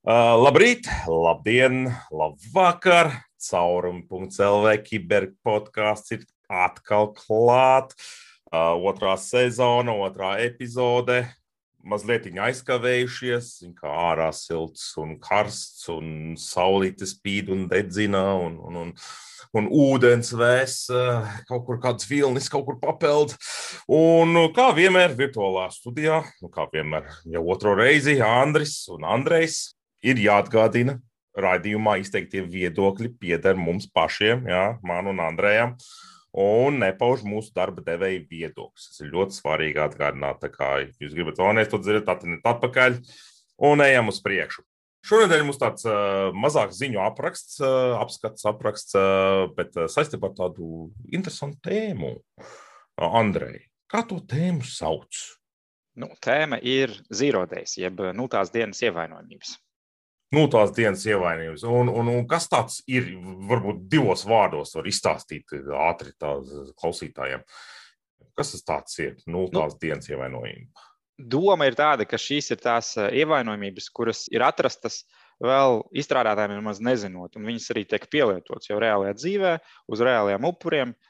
Uh, labrīt, labdien, labvakar! Caurumi.CLV kiberpodkāsts ir atkal klāt. Uh, otrā sezona, otrā epizode. Mazliet aizkavējušies, kā ārā silts un karsts, un saulīte spīd un dedzina, un, un, un, un ūdens vēs, uh, kaut kur kāds vilnis, kaut kur papeld. Un kā vienmēr virtuālā studijā, nu, kā vienmēr jau otro reizi, Andris un Andrejs ir jāatgādina, raidījumā izteiktie viedokļi pieder mums pašiem, jā, man un Andrejam, un nepauž mūsu darba devēja viedokļus. Tas ir ļoti svarīgi atgādināt. Tā kā jūs gribat vēlreiz to dzirdēt, atiniet atpakaļ un ejam uz priekšu. Šonadēļ mums tāds uh, mazāks ziņu apraksts, uh, apskats apraksts, uh, bet uh, saistībā ar tādu interesantu tēmu. Uh, Andrej, kā to tēmu sauc? Nu, tēma ir zīrodēs, jeb nultās dienas ievainojamības nu, tās dienas ievainojums. Un, un, un kas tāds ir, varbūt divos vārdos var izstāstīt ātri klausītājiem. Kas tas tāds ir? Nu, tās nu, dienas ievainojumi. Doma ir tāda, ka šīs ir tās eh, ievainojumības, kuras ir atrastas vēl izstrādātājiem nemaz nezinot, un viņas arī tiek pielietotas jau reālajā dzīvē, uz reāliem upuriem. Uh, Eh,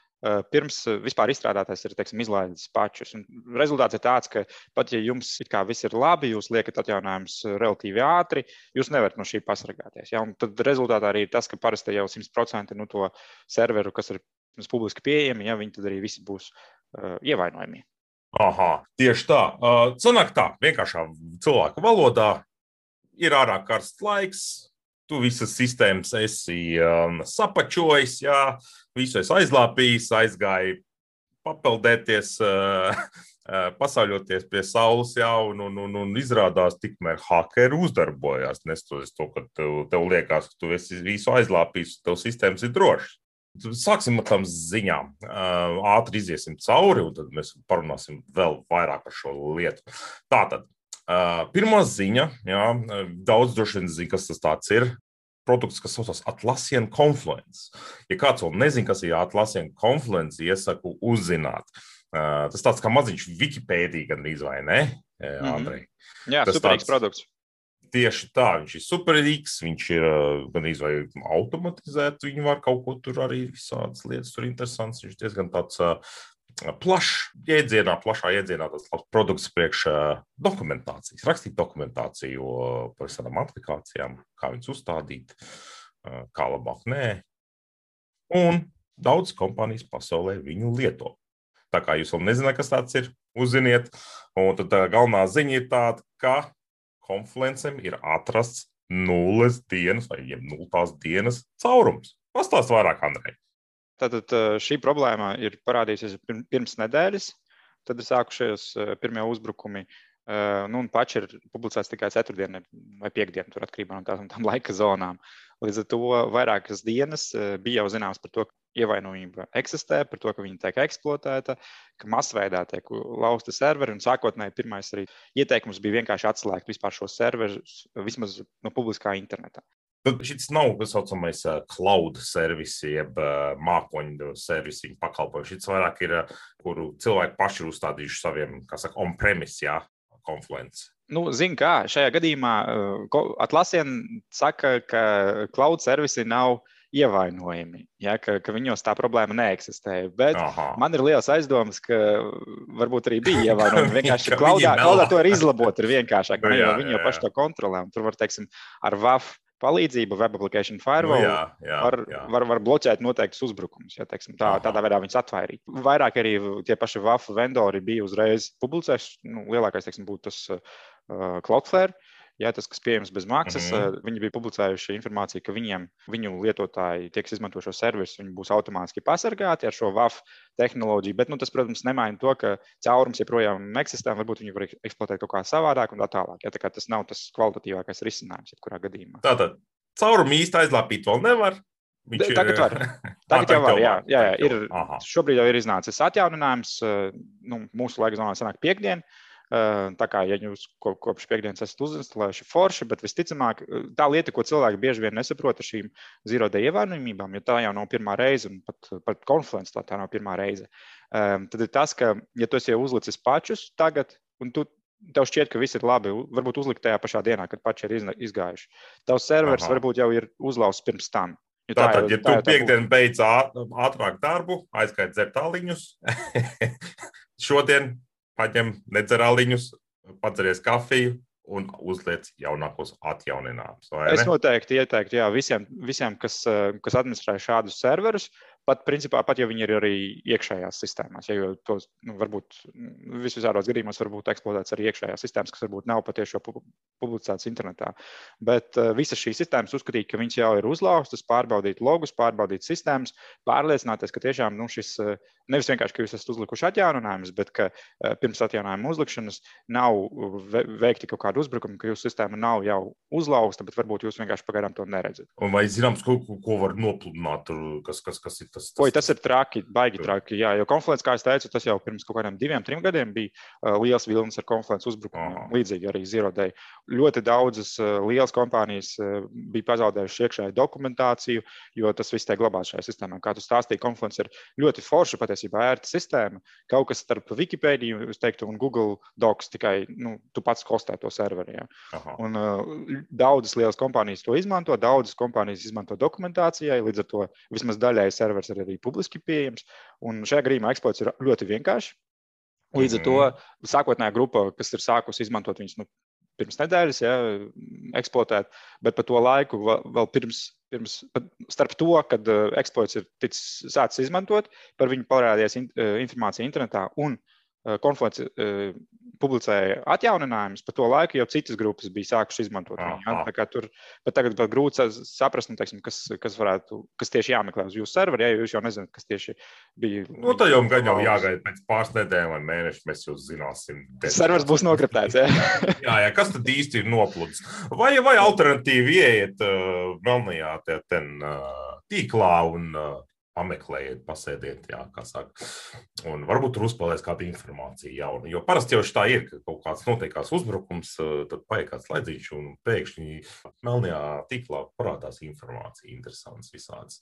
pirms vispār izstrādātājs ir teiksim, izlaidis pačus. Un rezultāts ir tāds, ka pat ja jums viss ir labi, jūs liekat atjauninājumus relatīvi ātri, jūs nevarat no šī pasargāties. Ja? Un tad rezultātā arī ir tas, ka parasti jau 100% no to serveru, kas ir publiski pieejami, ja viņi tad arī visi būs uh, ievainojami. Aha, tieši tā. Uh, Sanāk tā, vienkāršā cilvēka valodā ir ārā karsts laiks, tu visas sistēmas esi um, sapačojis, jā, visu esi aizlāpījis, aizgāji papeldēties, uh, uh, pasauļoties pie saules, jā, un, un, un, un izrādās, tikmēr hakeri uzdarbojās. Nestoties to, ka tev, tev liekas, ka tu esi visu aizlāpījis, tev sistēmas ir drošas. Sāksim ar tām ziņām. Uh, ātri iziesim cauri, un tad mēs parunāsim vēl vairāk par šo lietu. Tātad, pirmā ziņa, jā, daudz droši vien zina, kas tas ir. Produkts, kas saucas Atlassian Confluence. Ja kāds vēl nezina, kas ir Atlassian Confluence, iesaku uzzināt. Tas tāds kā maziņš Wikipēdija gandrīz vai ne, Andrej? Mm -hmm. Jā, tas superīgs tāds, produkts. Tieši tā, viņš ir superīgs, viņš ir gandrīz vai automatizēts, viņi var kaut ko tur arī visādas lietas, tur interesants. Viņš diezgan tāds plašs jēdzienā, plašā jēdzienā tas labs produkts priekš dokumentācijas, rakstīt dokumentāciju par visām aplikācijām, kā viņas uzstādīt, kā labāk nē. Un daudz kompānijas pasaulē viņu lieto. Tā kā jūs vēl nezināt, kas tas ir, uzziniet. Un tad galvenā ziņa ir tāda, ka konfluencem ir atrasts nulles dienas vai nulles dienas caurums. Pastāst vairāk, Andrej. Tātad šī problēma ir parādījusies pirms nedēļas. Tad ir sākušies pirmie uzbrukumi. Nu, un paši ir publicēts tikai ceturtdienā vai piekdienā, tur atkarībā no tām, tām laika zonām. Līdz ar to vairākas dienas bija jau zināms par to, ka ievainojība eksistē, par to, ka viņa tiek eksploatēta, ka masveidā tiek lausta serveri. Sākotnēji pirmais arī ieteikums bija vienkārši atslēgt vispār šo serverus vismaz no publiskā interneta. Tad šis nav tā saucamais cloud servis, jeb mākoņu servisu pakalpojums. Šis vairāk ir, kuru cilvēki paši ir uzstādījuši saviem, kā saka, on-premise, jā, konfluence. Nu, Zinu, kā šajā gadījumā Atlasien saka, ka cloud servisi nav ievainojami, ja, ka, ka viņos tā problēma neeksistē. Bet Aha. man ir liels aizdoms, ka varbūt arī bija ievainojumi. Vienkārši klaudā, klaudā to ir izlabot, ir vienkāršāk. Nu, jā, viņi jau paši to kontrolē. Tur var, teiksim, ar VAF palīdzību, web application firewall, nu, jā, jā, var, jā. Var, var bloķēt noteiktus uzbrukumus. Ja, teiksim, tā, Aha. tādā veidā viņus atvairīt. Vairāk arī tie paši WAF vendori bija uzreiz publicējuši. Nu, lielākais teiksim, būtu tas uh, Cloudflare. Jā, tas, kas pieejams bez maksas, mm -hmm. viņi bija publicējuši informāciju, ka viņiem, viņu lietotāji, tie, kas izmanto šo servisu, viņi būs automātiski pasargāti ar šo WAF tehnoloģiju. Bet nu, tas, protams, nemaina to, ka caurums joprojām eksistē. Varbūt viņi var eksploatēt kaut kā savādāk un tā tālāk. Ja, tā tas nav tas kvalitatīvākais risinājums, jebkurā gadījumā. Tātad caurumu īsti aizlāpīt vēl nevar. Viņš tagad var. Tagad jau var. Jā, jā, jā, ir, Aha. šobrīd jau ir iznācis atjauninājums. Nu, mūsu laika zonā sanāk piekdiena. Tā kā ja jūs kopš piekdienas esat uzinstalējuši forši, bet visticamāk, tā lieta, ko cilvēki bieži vien nesaprot ar šīm zīrodē ievainojumībām, jo tā jau nav pirmā reize, un pat, pat konfluence tā, tā nav pirmā reize, tad ir tas, ka, ja tu esi uzlicis pačus tagad, un tu tev šķiet, ka viss ir labi. Varbūt uzlikt tajā pašā dienā, kad paši ir izgājuši. Tavs serveris Aha. varbūt jau ir uzlauzts pirms tam. Tā jau, ja tu tā piekdien beidz ātrāk darbu, aizgāj dzert tāliņus, šodien paņem nedzer aliņus, padzeries kafiju, un uzliec jaunākos atjauninājumus. Es noteikti ieteiktu jā, visiem, visiem kas, kas administrē šādus serverus, Pat, principā, pat ja viņi ir arī iekšējās sistēmās, ja tos nu, varbūt nu, visvisādos gadījumos var būt eksploatēts arī iekšējās sistēmas, kas varbūt nav patiešām publicētas internetā. Bet uh, visas šīs sistēmas uzskatīt, ka viņas jau ir uzlauztas, pārbaudīt logus, pārbaudīt sistēmas, pārliecināties, ka tiešām nu, šis uh, nevis vienkārši, ka jūs esat uzlikuši atjauninājumus, bet ka uh, pirms atjauninājuma uzlikšanas nav veikti kaut kādi uzbrukumi, ka jūsu sistēma nav jau uzlauzta, bet varbūt jūs vienkārši pagaidām to neredzat. Vai zināms, ko, ko var nopludināt, kas, kas, kas ir tas? tas... Oi, tas ir traki, baigi traki. Jā, jo konflikts, kā es teicu, tas jau pirms kaut kādiem diviem, trim gadiem bija uh, liels vilnis ar konflikts uzbrukumiem. Aha. Līdzīgi arī Zero Day. Ļoti daudzas uh, lielas kompānijas uh, bija pazaudējušas iekšēju dokumentāciju, jo tas viss tiek glabāts šajā sistēmā. Kā tu stāstīji, konflikts ir ļoti forša, patiesībā ērta sistēma. Kaut kas starp Wikipēdiju, teiktu, un Google Docs tikai nu, tu pats kostē to serveri. Ja. Un, uh, daudzas lielas kompānijas to izmanto, daudzas kompānijas izmanto dokumentācijai, līdz ar to vismaz daļai servers ir arī publiski pieejams. Un šajā gadījumā eksploats ir ļoti vienkāršs. Līdz ar to mhm. sākotnējā grupa, kas ir sākusi izmantot viņus nu, pirms nedēļas, ja, eksploatēt, bet pa to laiku vēl pirms, pirms starp to, kad uh, eksploats ir ticis sācis izmantot, par viņu parādījās in, uh, informācija internetā un uh, Eh, konflikts uh, publicēja atjauninājumus, pa to laiku jau citas grupas bija sākušas izmantot. Ja? Tur, bet tagad vēl grūti saprast, nu, teiksim, kas, kas, varētu, kas tieši jāmeklē uz jūsu serveri, ja jūs jau nezināt, kas tieši bija. Nu, tā jau gan jau jāgaida pēc pāris nedēļām vai mēnešiem, mēs jau zināsim. Servers būs nokriptēts. Ja? jā, jā, kas tad īsti ir noplūdis? Vai, vai alternatīvi ieiet uh, melnajā ten, uh, tīklā un uh, pameklējiet, pasēdiet, jā, kā saka. Un varbūt tur uzspēlēs kāda informācija jauna. Jo parasti jau tā ir, ka kaut kāds notiekās uzbrukums, tad paiet kāds laidzīgs un pēkšņi melnajā tīklā parādās informācija, interesants visāds.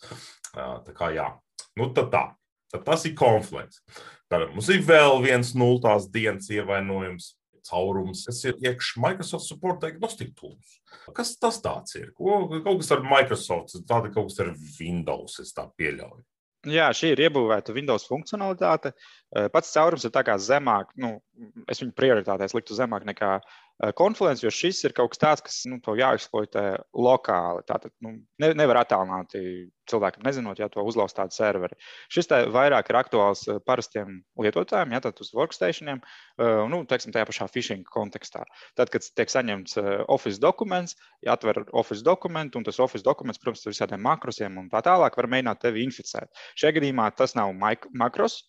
Tā kā jā, nu tad tā. Tad tas ir konflikts. Tad mums ir vēl viens nultās dienas ievainojums caurums, kas ir iekšā Microsoft Support Diagnostic Tools. Kas tas ir? Ko, kaut kas ar Microsoft, tāda kaut kas ar Windows, es tā pieļauju. Jā, šī ir iebūvēta Windows funkcionalitāte. Pats caurums ir zemāk, nu, es viņu prioritātēs liktu zemāk nekā konferences, jo šis ir kaut kas tāds, kas nu, jāeksploatē lokāli. Tātad nu, ne, nevar attālināti cilvēkam, nezinot, ja to uzlauzt tādu serveri. Šis vairāk ir aktuāls parastiem lietotājiem, ja tad uz workstationiem, nu, teiksim, tajā pašā phishing kontekstā. Tad, kad tiek saņemts Office dokuments, atver Office dokumentu, un tas Office dokuments, protams, ar visādiem makrosiem un tā tālāk, var mēģināt tevi inficēt. Šajā gadījumā tas nav makros,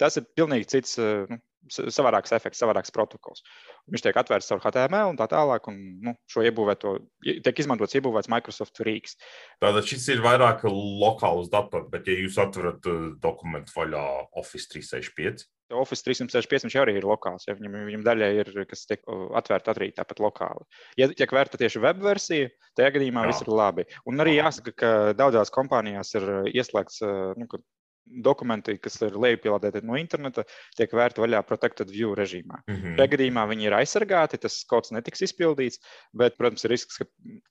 tas ir pilnīgi cits. Nu, savādāks efekts, savādāks protokols. Viņš tiek atvērts caur HTML un tā tālāk, un nu, šo iebūvēto tiek izmantots iebūvēts Microsoft Rīgas. Tātad šis ir vairāk lokāls dators, bet ja jūs atverat uh, dokumentu vaļā Office 365. Office 365 viņš arī ir lokāls. Ja viņam, viņam daļai ir, kas tiek atvērta arī tāpat lokāli. Ja tiek vērta tieši web versija, tajā gadījumā Jā. viss ir labi. Un arī jāsaka, ka daudzās kompānijās ir uh, ieslēgts, nu, dokumenti, kas ir lejupielādēti no interneta, tiek vērti vaļā Protected View režīmā. Mm -hmm. Šajā gadījumā viņi ir aizsargāti, tas kods netiks izpildīts, bet, protams, ir risks, ka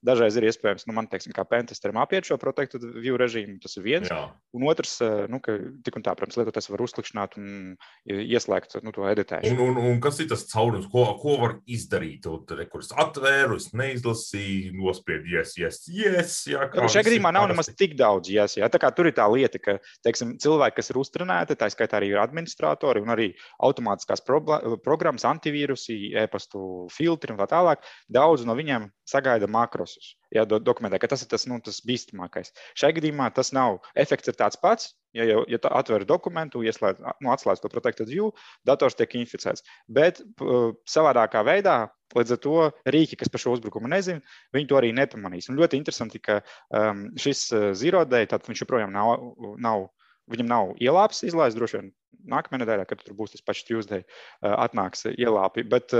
dažreiz ir iespējams, nu, man teiksim, kā pentesteram apiet šo Protected View režīmu. Tas ir viens. Jā. Un otrs, eh, nu, ka tik un tā, protams, lietotājs var uzklikšķināt un ieslēgt nu, to editēšanu. Un, un, un kas ir tas caurums, ko, ko var izdarīt? Tur, kurus atvēru, es neizlasīju, nospiedu, yes, yes, yes. Jā, šajā gadījumā nav nemaz tik daudz, yes, jā. Tā kā tur ir tā lieta, ka, teiksim, cilvēki, kas ir uztrenēti, tā skaitā arī ir administratori un arī automātiskās programmas, antivīrusi, e-pastu filtri un tā tālāk. Daudz no viņiem sagaida makrosus. Jā, do, dokumentē, ka tas ir tas, nu, tas bīstamākais. Šai gadījumā tas nav. Efekts ir tāds pats. Ja, jau, ja atver dokumentu, ieslēdz, nu, atslēdz to protected view, dators tiek inficēts. Bet uh, savādākā veidā, līdz ar to rīki, kas par šo uzbrukumu nezina, viņi to arī nepamanīs. Un ļoti interesanti, ka um, šis uh, zero day, tad viņš joprojām nav, nav Viņam nav ielāpes izlaists, droši vien nākamajā nedēļā, kad tur būs tas pats Tuesday, atnāks ielāpi. Bet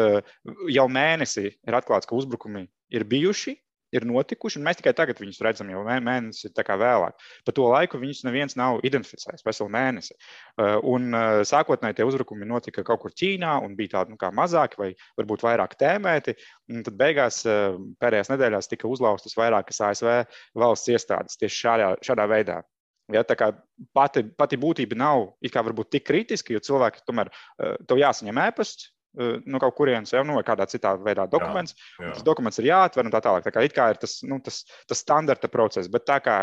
jau mēnesi ir atklāts, ka uzbrukumi ir bijuši. ir notikuši, un mēs tikai tagad viņus redzam, jau mēnesi vēlāk. Pa to laiku viņus neviens nav identificējis, veselu mēnesi. Uh, un uh, sākotnēji tie uzbrukumi notika kaut kur Ķīnā, un bija tādi nu, mazāki vai varbūt vairāk tēmēti. Tad beigās uh, pēdējās nedēļās tika uzlaustas vairākas ASV valsts iestādes tieši šādā, šādā veidā. Ja, tā kā pati, pati būtība nav tik kritiska, jo cilvēki tomēr tev jāsaņem ēpasts, no nu, kaut kurienes, jau nu, vai kādā citā veidā dokuments. Jā, jā. Tas dokuments ir jāatver un tā tālāk. Tā kā, kā ir tas, nu, tas, tas standarta process, bet tā kā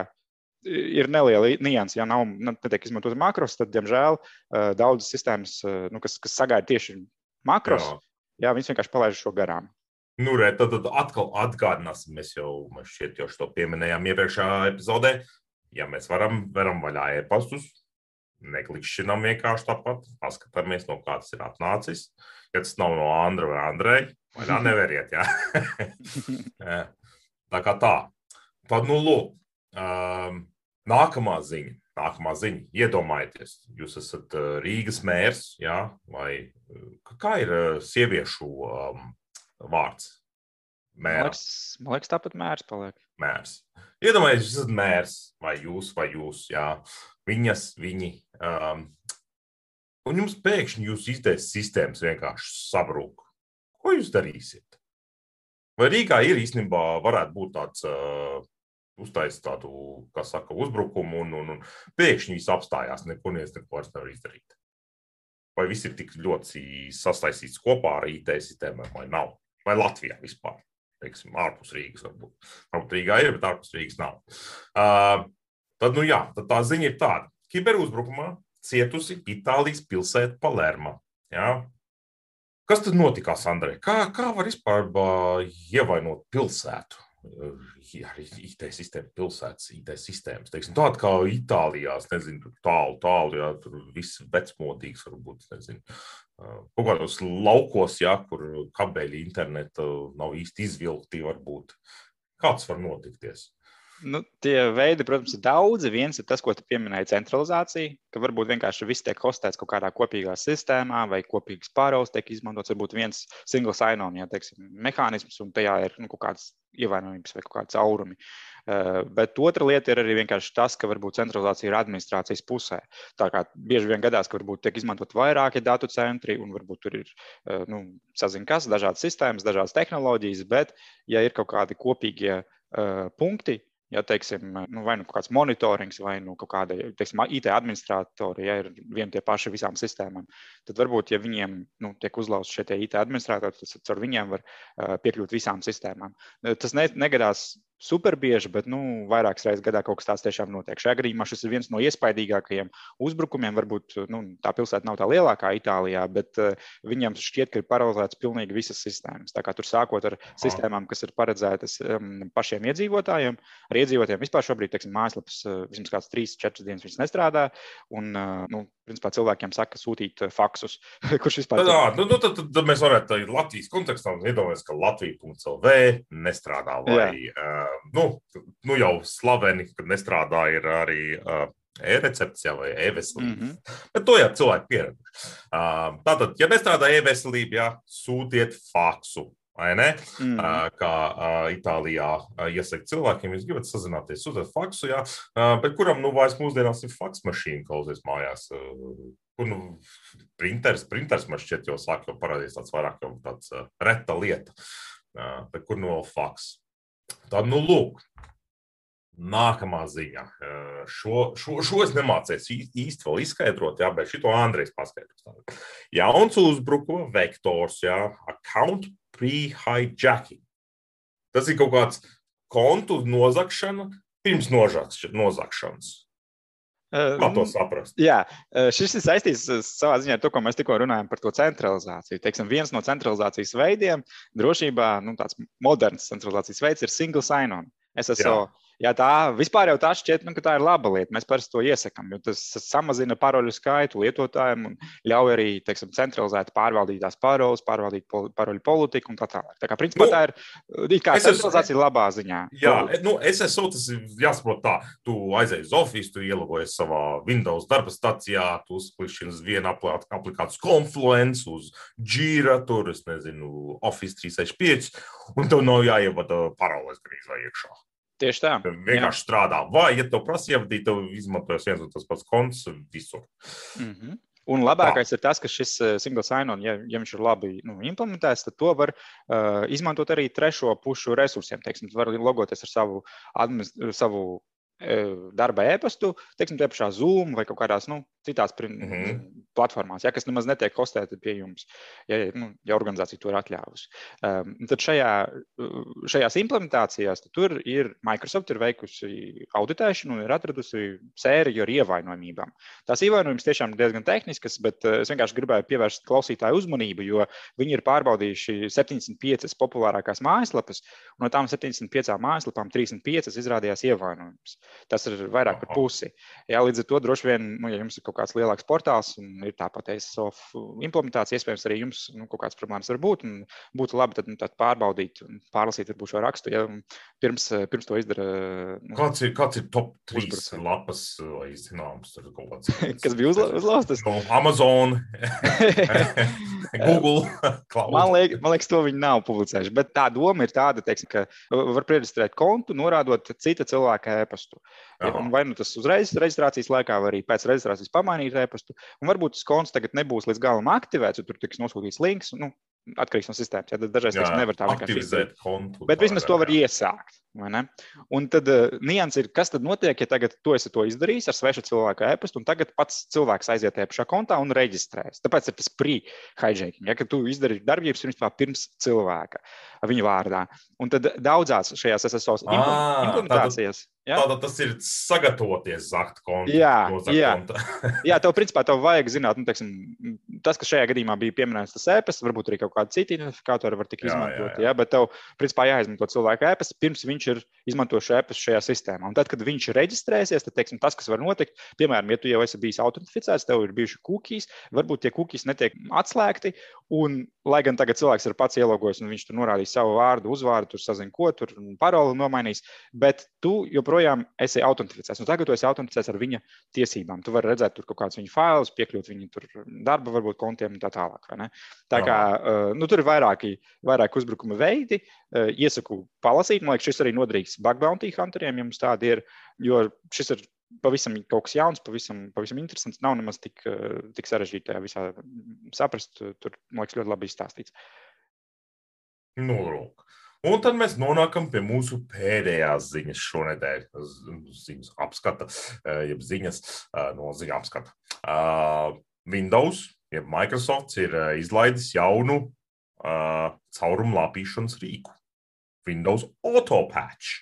ir neliela nianses, ja nav nu, netiek izmantot makros, tad, diemžēl, daudzas sistēmas, nu, kas, kas sagaida tieši makros, jā. Jā, viņas vienkārši palaiž šo garām. Nu, re, tad, tad atkal atgādināsim, mēs jau, šeit jau to pieminējām iepriekšējā epizodē. Ja mēs varam, varam vaļā e-pastus, neklikšķinām vienkārši tāpat, paskatāmies, no kā tas ir atnācis. Ja tas nav no Andra vai Andreja, vaļā neveriet. tā kā tā. Tad, nu, lūk, um, nākamā ziņa. Nākamā ziņa. Iedomājieties, jūs esat Rīgas mērs, jā, vai kā ir sieviešu um, vārds? Mēra. Man liekas, man liekas, tāpat mērs paliek. Mērs. Iedomājieties, jūs esat mērs, vai jūs, vai jūs, jā, viņas, viņi. Um, un jums pēkšņi jūsu izdejas sistēmas vienkārši sabrūk. Ko jūs darīsiet? Vai Rīgā ir īstenībā varētu būt tāds uh, uztaisīt tādu, kā saka, uzbrukumu, un, un, un pēkšņi viss apstājās, neko neviens neko vairs nevar izdarīt. Vai viss ir tik ļoti sastaisīts kopā ar IT sistēmām, vai nav? Vai Latvijā vispār? Teiksim, ārpus Rīgas varbūt. Varbūt Rīgā ir, bet ārpus Rīgas nav. Uh, tad, nu jā, tad tā ziņa ir tāda. Kiberuzbrukumā cietusi Itālijas pilsēta Palermo. Jā? Kas tad notikās, Andrej? Kā, kā var vispār ievainot pilsētu? Arī IT sistēma, pilsētas IT sistēmas. Teiksim, tāda kā Itālijā, nezinu, tālu, tālu, jā, tur viss vecmodīgs varbūt, nezinu. Kaut kādos laukos, jā, kur kabeļi interneta nav īsti izvilkti, varbūt. Kāds var notikties? Nu, tie veidi, protams, ir daudzi. Viens ir tas, ko tu pieminēji, centralizācija, ka varbūt vienkārši viss tiek hostēts kaut kādā kopīgā sistēmā, vai kopīgs pāraugs tiek izmantots. Varbūt viens single sign-on ja, teiksim, mehānisms, un tajā ir nu, kaut kādas ievainojības vai kaut kādi caurumi. Uh, bet otra lieta ir arī vienkārši tas, ka varbūt centralizācija ir administrācijas pusē. Tā kā bieži vien gadās, ka varbūt tiek izmantot vairāki datu centri un varbūt tur ir uh, nu, sazin kas, dažādas sistēmas, dažādas tehnoloģijas, bet ja ir kaut kādi kopīgie uh, punkti, ja teiksim, nu, vai nu kāds monitorings, vai nu kāda teiksim, IT administratori, ja ir vieni tie paši visām sistēmām, tad varbūt, ja viņiem nu, tiek uzlauzti šie IT administratori, tad caur viņiem var piekļūt visām sistēmām. Tas ne, negadās super bieži, bet nu, vairākas reizes gadā kaut kas tāds tiešām notiek. Šajā gadījumā šis ir viens no iespaidīgākajiem uzbrukumiem. Varbūt nu, tā pilsēta nav tā lielākā Itālijā, bet uh, viņiem šķiet, ka ir paralizētas pilnīgi visas sistēmas. Tā kā tur sākot ar sistēmām, kas ir paredzētas um, pašiem iedzīvotājiem, ar iedzīvotājiem vispār šobrīd, teiksim, mājaslapas uh, vismaz kāds 3-4 dienas nestrādā. Un, uh, nu, principā cilvēkiem saka, sūtīt faksus, kurš vispār. Tā, nu, nu, tad, tad mēs varētu Latvijas kontekstā iedomāties, ka Latvija.CLV nestrādā vai. Jā nu, nu jau slaveni, kad nestrādā arī uh, e-recepts jau vai e-veselība. Mm -hmm. Bet to jau cilvēki pieraduši. Uh, tātad, ja nestrādā e-veselība, jā, sūtiet faksu. Mm. Uh, kā uh, Itālijā uh, iesaka cilvēkiem, jūs gribat sazināties, sūtiet faksu, jā, bet kuram nu vairs mūsdienās ir faks mašīna, klausies mājās. Kur nu, printers, printers man šķiet jau sāk jau parādīties tāds vairāk jau tāds reta lieta, bet kur nu vēl faks. Tad, nu, lūk, nākamā ziņa. Šo, šo, šo es nemācīju īsti vēl izskaidrot, jā, bet šito Andrejs paskaidros. Jauns uzbrukuma vektors, jā, account pre-hijacking. Tas ir kaut kāds kontu nozagšana pirms nozagšanas. Kā to saprast? Jā, šis ir saistīts savā ziņā ar to, ko mēs tikko runājām par to centralizāciju. Teiksim, viens no centralizācijas veidiem drošībā, nu, tāds moderns centralizācijas veids ir single sign-on. SSO. Jā. Jā, tā vispār jau tā šķiet, nu, ka tā ir laba lieta. Mēs parasti to iesakām, jo tas samazina paroļu skaitu lietotājiem un ļauj arī teiksim, centralizēt pārvaldīt tās paroles, pārvaldīt paroļu politiku un tā tālāk. Tā kā principā nu, tā ir kā centralizācija esmu, labā ziņā. Jā, nu, SSO tas ir jāsaprot tā. Tu aizēji uz Office, tu ielogojies savā Windows darba stacijā, tu uzklikšķini uz vienu aplikāciju Confluence, uz Jira, tur, es nezinu, Office 365, un tev nav jāievada paroles grīzā iekšā. Tieši tā. Vienkārši jā. strādā. Vai, ja tev prasa ievadīt, tev izmantojas viens un tas pats konts visur. Mm -hmm. Un labākais Tā. ir tas, ka šis eh, single sign-on, ja, ja viņš ir labi nu, implementēts, tad to var uh, izmantot arī trešo pušu resursiem. Teiksim, var logoties ar savu, savu darba e-pastu, teiksim, tie pašā Zoom vai kaut kādās nu, citās mm -hmm. platformās, ja, kas nemaz netiek hostēti pie jums, ja, nu, ja organizācija to ir atļāvusi. Um, tad šajā, šajās implementācijās tur ir Microsoft ir veikusi auditēšanu un ir atradusi sēriju ar ievainojumībām. Tās ievainojums tiešām ir diezgan tehniskas, bet es vienkārši gribēju pievērst klausītāju uzmanību, jo viņi ir pārbaudījuši 75 populārākās mājaslapas, un no tām 75 mājaslapām 35 izrādījās ievainojumus. Tas ir vairāk par pusi. Jā, līdz ar to droši vien, nu, ja jums ir kaut kāds lielāks portāls un ir tāpat ASOF implementācija, iespējams, arī jums nu, kaut kādas problēmas var būt. Būtu labi tad, nu, tad pārbaudīt un pārlasīt varbūt šo rakstu, ja pirms, pirms to izdara. Nu, kāds, ir, kāds ir top 3 uzbrucē. lapas vai zināms, tur kaut kāds? Kas bija uzla uzlaustas? No Amazon, Google. Man, liek, man liekas, to viņi nav publicējuši, bet tā doma ir tāda, teiksim, ka var prereģistrēt kontu, norādot cita cilvēka e-pastu. Ja, vai nu tas uzreiz reģistrācijas laikā, vai arī pēc reģistrācijas pamainīt e-pastu. Un varbūt tas konts tagad nebūs līdz galam aktivēts, jo tur tiks nosūtīts links. Nu, atkarīgs no sistēmas. Ja, dažreiz tas nevar tā vienkārši izdarīt. Bet vismaz to var iesākt. Un tad uh, nianses ir, kas tad notiek, ja tagad tu esi to izdarījis ar svešu cilvēku e-pastu, un tagad pats cilvēks aiziet tajā pašā kontā un reģistrēs. Tāpēc ir tas pre-hijacking, ja tu izdarīji darbības pirms cilvēka viņa vārdā. Un tad daudzās šajās SSO implementācijās. Ja? Tātad tas ir sagatavoties zakt kontu. Jā, jā. jā, tev principā tev vajag zināt, nu, teiksim, tas, kas šajā gadījumā bija pieminēts, tas e-pasts, varbūt arī kaut kādi citi identifikātori var tik izmantot. Jā, jā. Jā, bet tev principā jāizmanto cilvēka e-pasts, pirms viņš ir izmantojis e-pastu šajā sistēmā. Un tad, kad viņš reģistrēsies, tad teiksim, tas, kas var notikt, piemēram, ja tu jau esi bijis autentificēts, tev ir bijuši cookies, varbūt tie cookies netiek atslēgti. Un, lai gan tagad cilvēks ir pats ielogojis un viņš tur norādīs savu vārdu, uzvārdu, tur sazina, ko tur paroli nomainīs, bet tu joprojām esi autentificēts. Un tagad tu esi autentificēts ar viņa tiesībām. Tu vari redzēt tur kaut kādus viņa failus, piekļūt viņa darba, varbūt kontiem un tā tālāk. Tā kā nu, tur ir vairāki, vairāki uzbrukuma veidi. Iesaku palasīt. Man liekas, šis arī noderīgs bug bounty hunteriem, ja mums tādi ir. Jo šis ir pavisam kaut kas jauns, pavisam, pavisam interesants. Nav nemaz tik, uh, tik sarežģīti tajā visā saprast. Tur, man liekas, ļoti labi izstāstīts. Nu, lūk. Un tad mēs nonākam pie mūsu pēdējās ziņas šonadēļ. Ziņas apskata, eh, jeb ziņas eh, no ziņā apskata. Eh, Windows, jeb Microsoft, ir izlaidis jaunu caurumu lāpīšanas rīku. Windows Autopatch.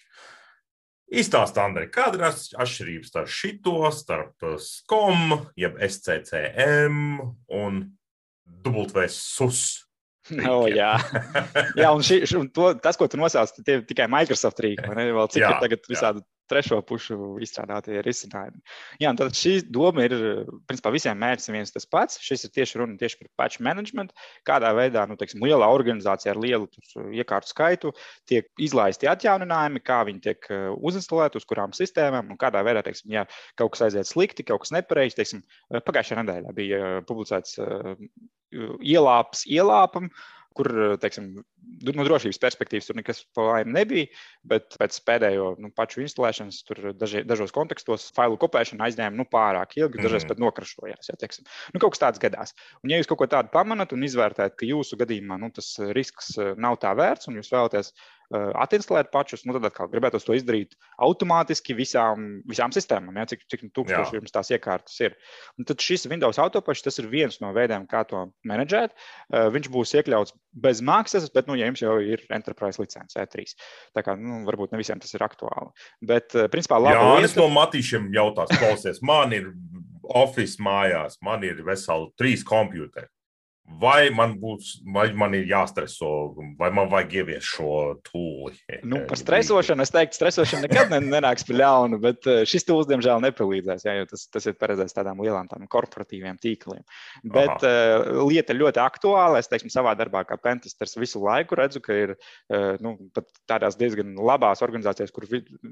Izstāstā, Andrej, kāda ir atšķirība starp šito, starp SCOM, jeb SCCM un WSUS? Oh, jā, jā un, ši, un to, tas, ko tu nosauc, tie ir tikai Microsoft rīki. Vēl cik jā, ir tagad visādi jā. Trešo pušu izstrādātie risinājumi. Jā, tad šī doma ir, principā, visiem mērķis viens tas pats. Šis ir tieši runa tieši par patch management. Kādā veidā, nu, teiksim, lielā organizācijā ar lielu iekārtu skaitu tiek izlaisti atjauninājumi, kā viņi tiek uh, uzinstalēti, uz kurām sistēmām un kādā veidā, teiksim, ja kaut kas aiziet slikti, kaut kas nepareizi. Teiksim, pagājušajā nedēļā bija uh, publicēts uh, ielāps ielāpam, kur, teiksim, no drošības perspektīvas tur nekas palaimi nebija, bet pēc pēdējo nu, pašu instalēšanas, tur daži, dažos kontekstos failu kopēšana aizņēma nu, pārāk ilgi, dažreiz mm. pat nokrašojās. Ja, teiksim. nu, kaut kas tāds gadās. Un, ja jūs kaut ko tādu pamanat un izvērtējat, ka jūsu gadījumā nu, tas risks nav tā vērts un jūs vēlaties Eh, atinstalēt pašus, nu, tad atkal gribētu to izdarīt automātiski visām, visām sistēmām, ja, cik, cik tūkstoši jums tās iekārtas ir. Un tad šis Windows autopašs, tas ir viens no veidiem, kā to menedžēt. Viņš būs iekļauts bez maksas, bet, nu, ja jums jau ir Enterprise licence E3, tā kā, nu, varbūt ne visiem tas ir aktuāli. Bet, principā, labi. Jā, lieta... es no Matīšiem jautās, klausies, man ir Office mājās, man ir veseli trīs kompjuteri vai man būs, vai man ir jāstreso, vai man vajag ieviest šo tūli. Nu, par stresošanu es teiktu, stresošana nekad nenāks par ļaunu, bet šis tūls, diemžēl, nepalīdzēs, jā, tas, tas ir paredzēts tādām lielām tādām korporatīviem tīkliem. Bet Aha. uh, lieta ļoti aktuāla. Es teiktu, savā darbā kā pentesters visu laiku redzu, ka ir uh, nu, tādās diezgan labās organizācijās, kur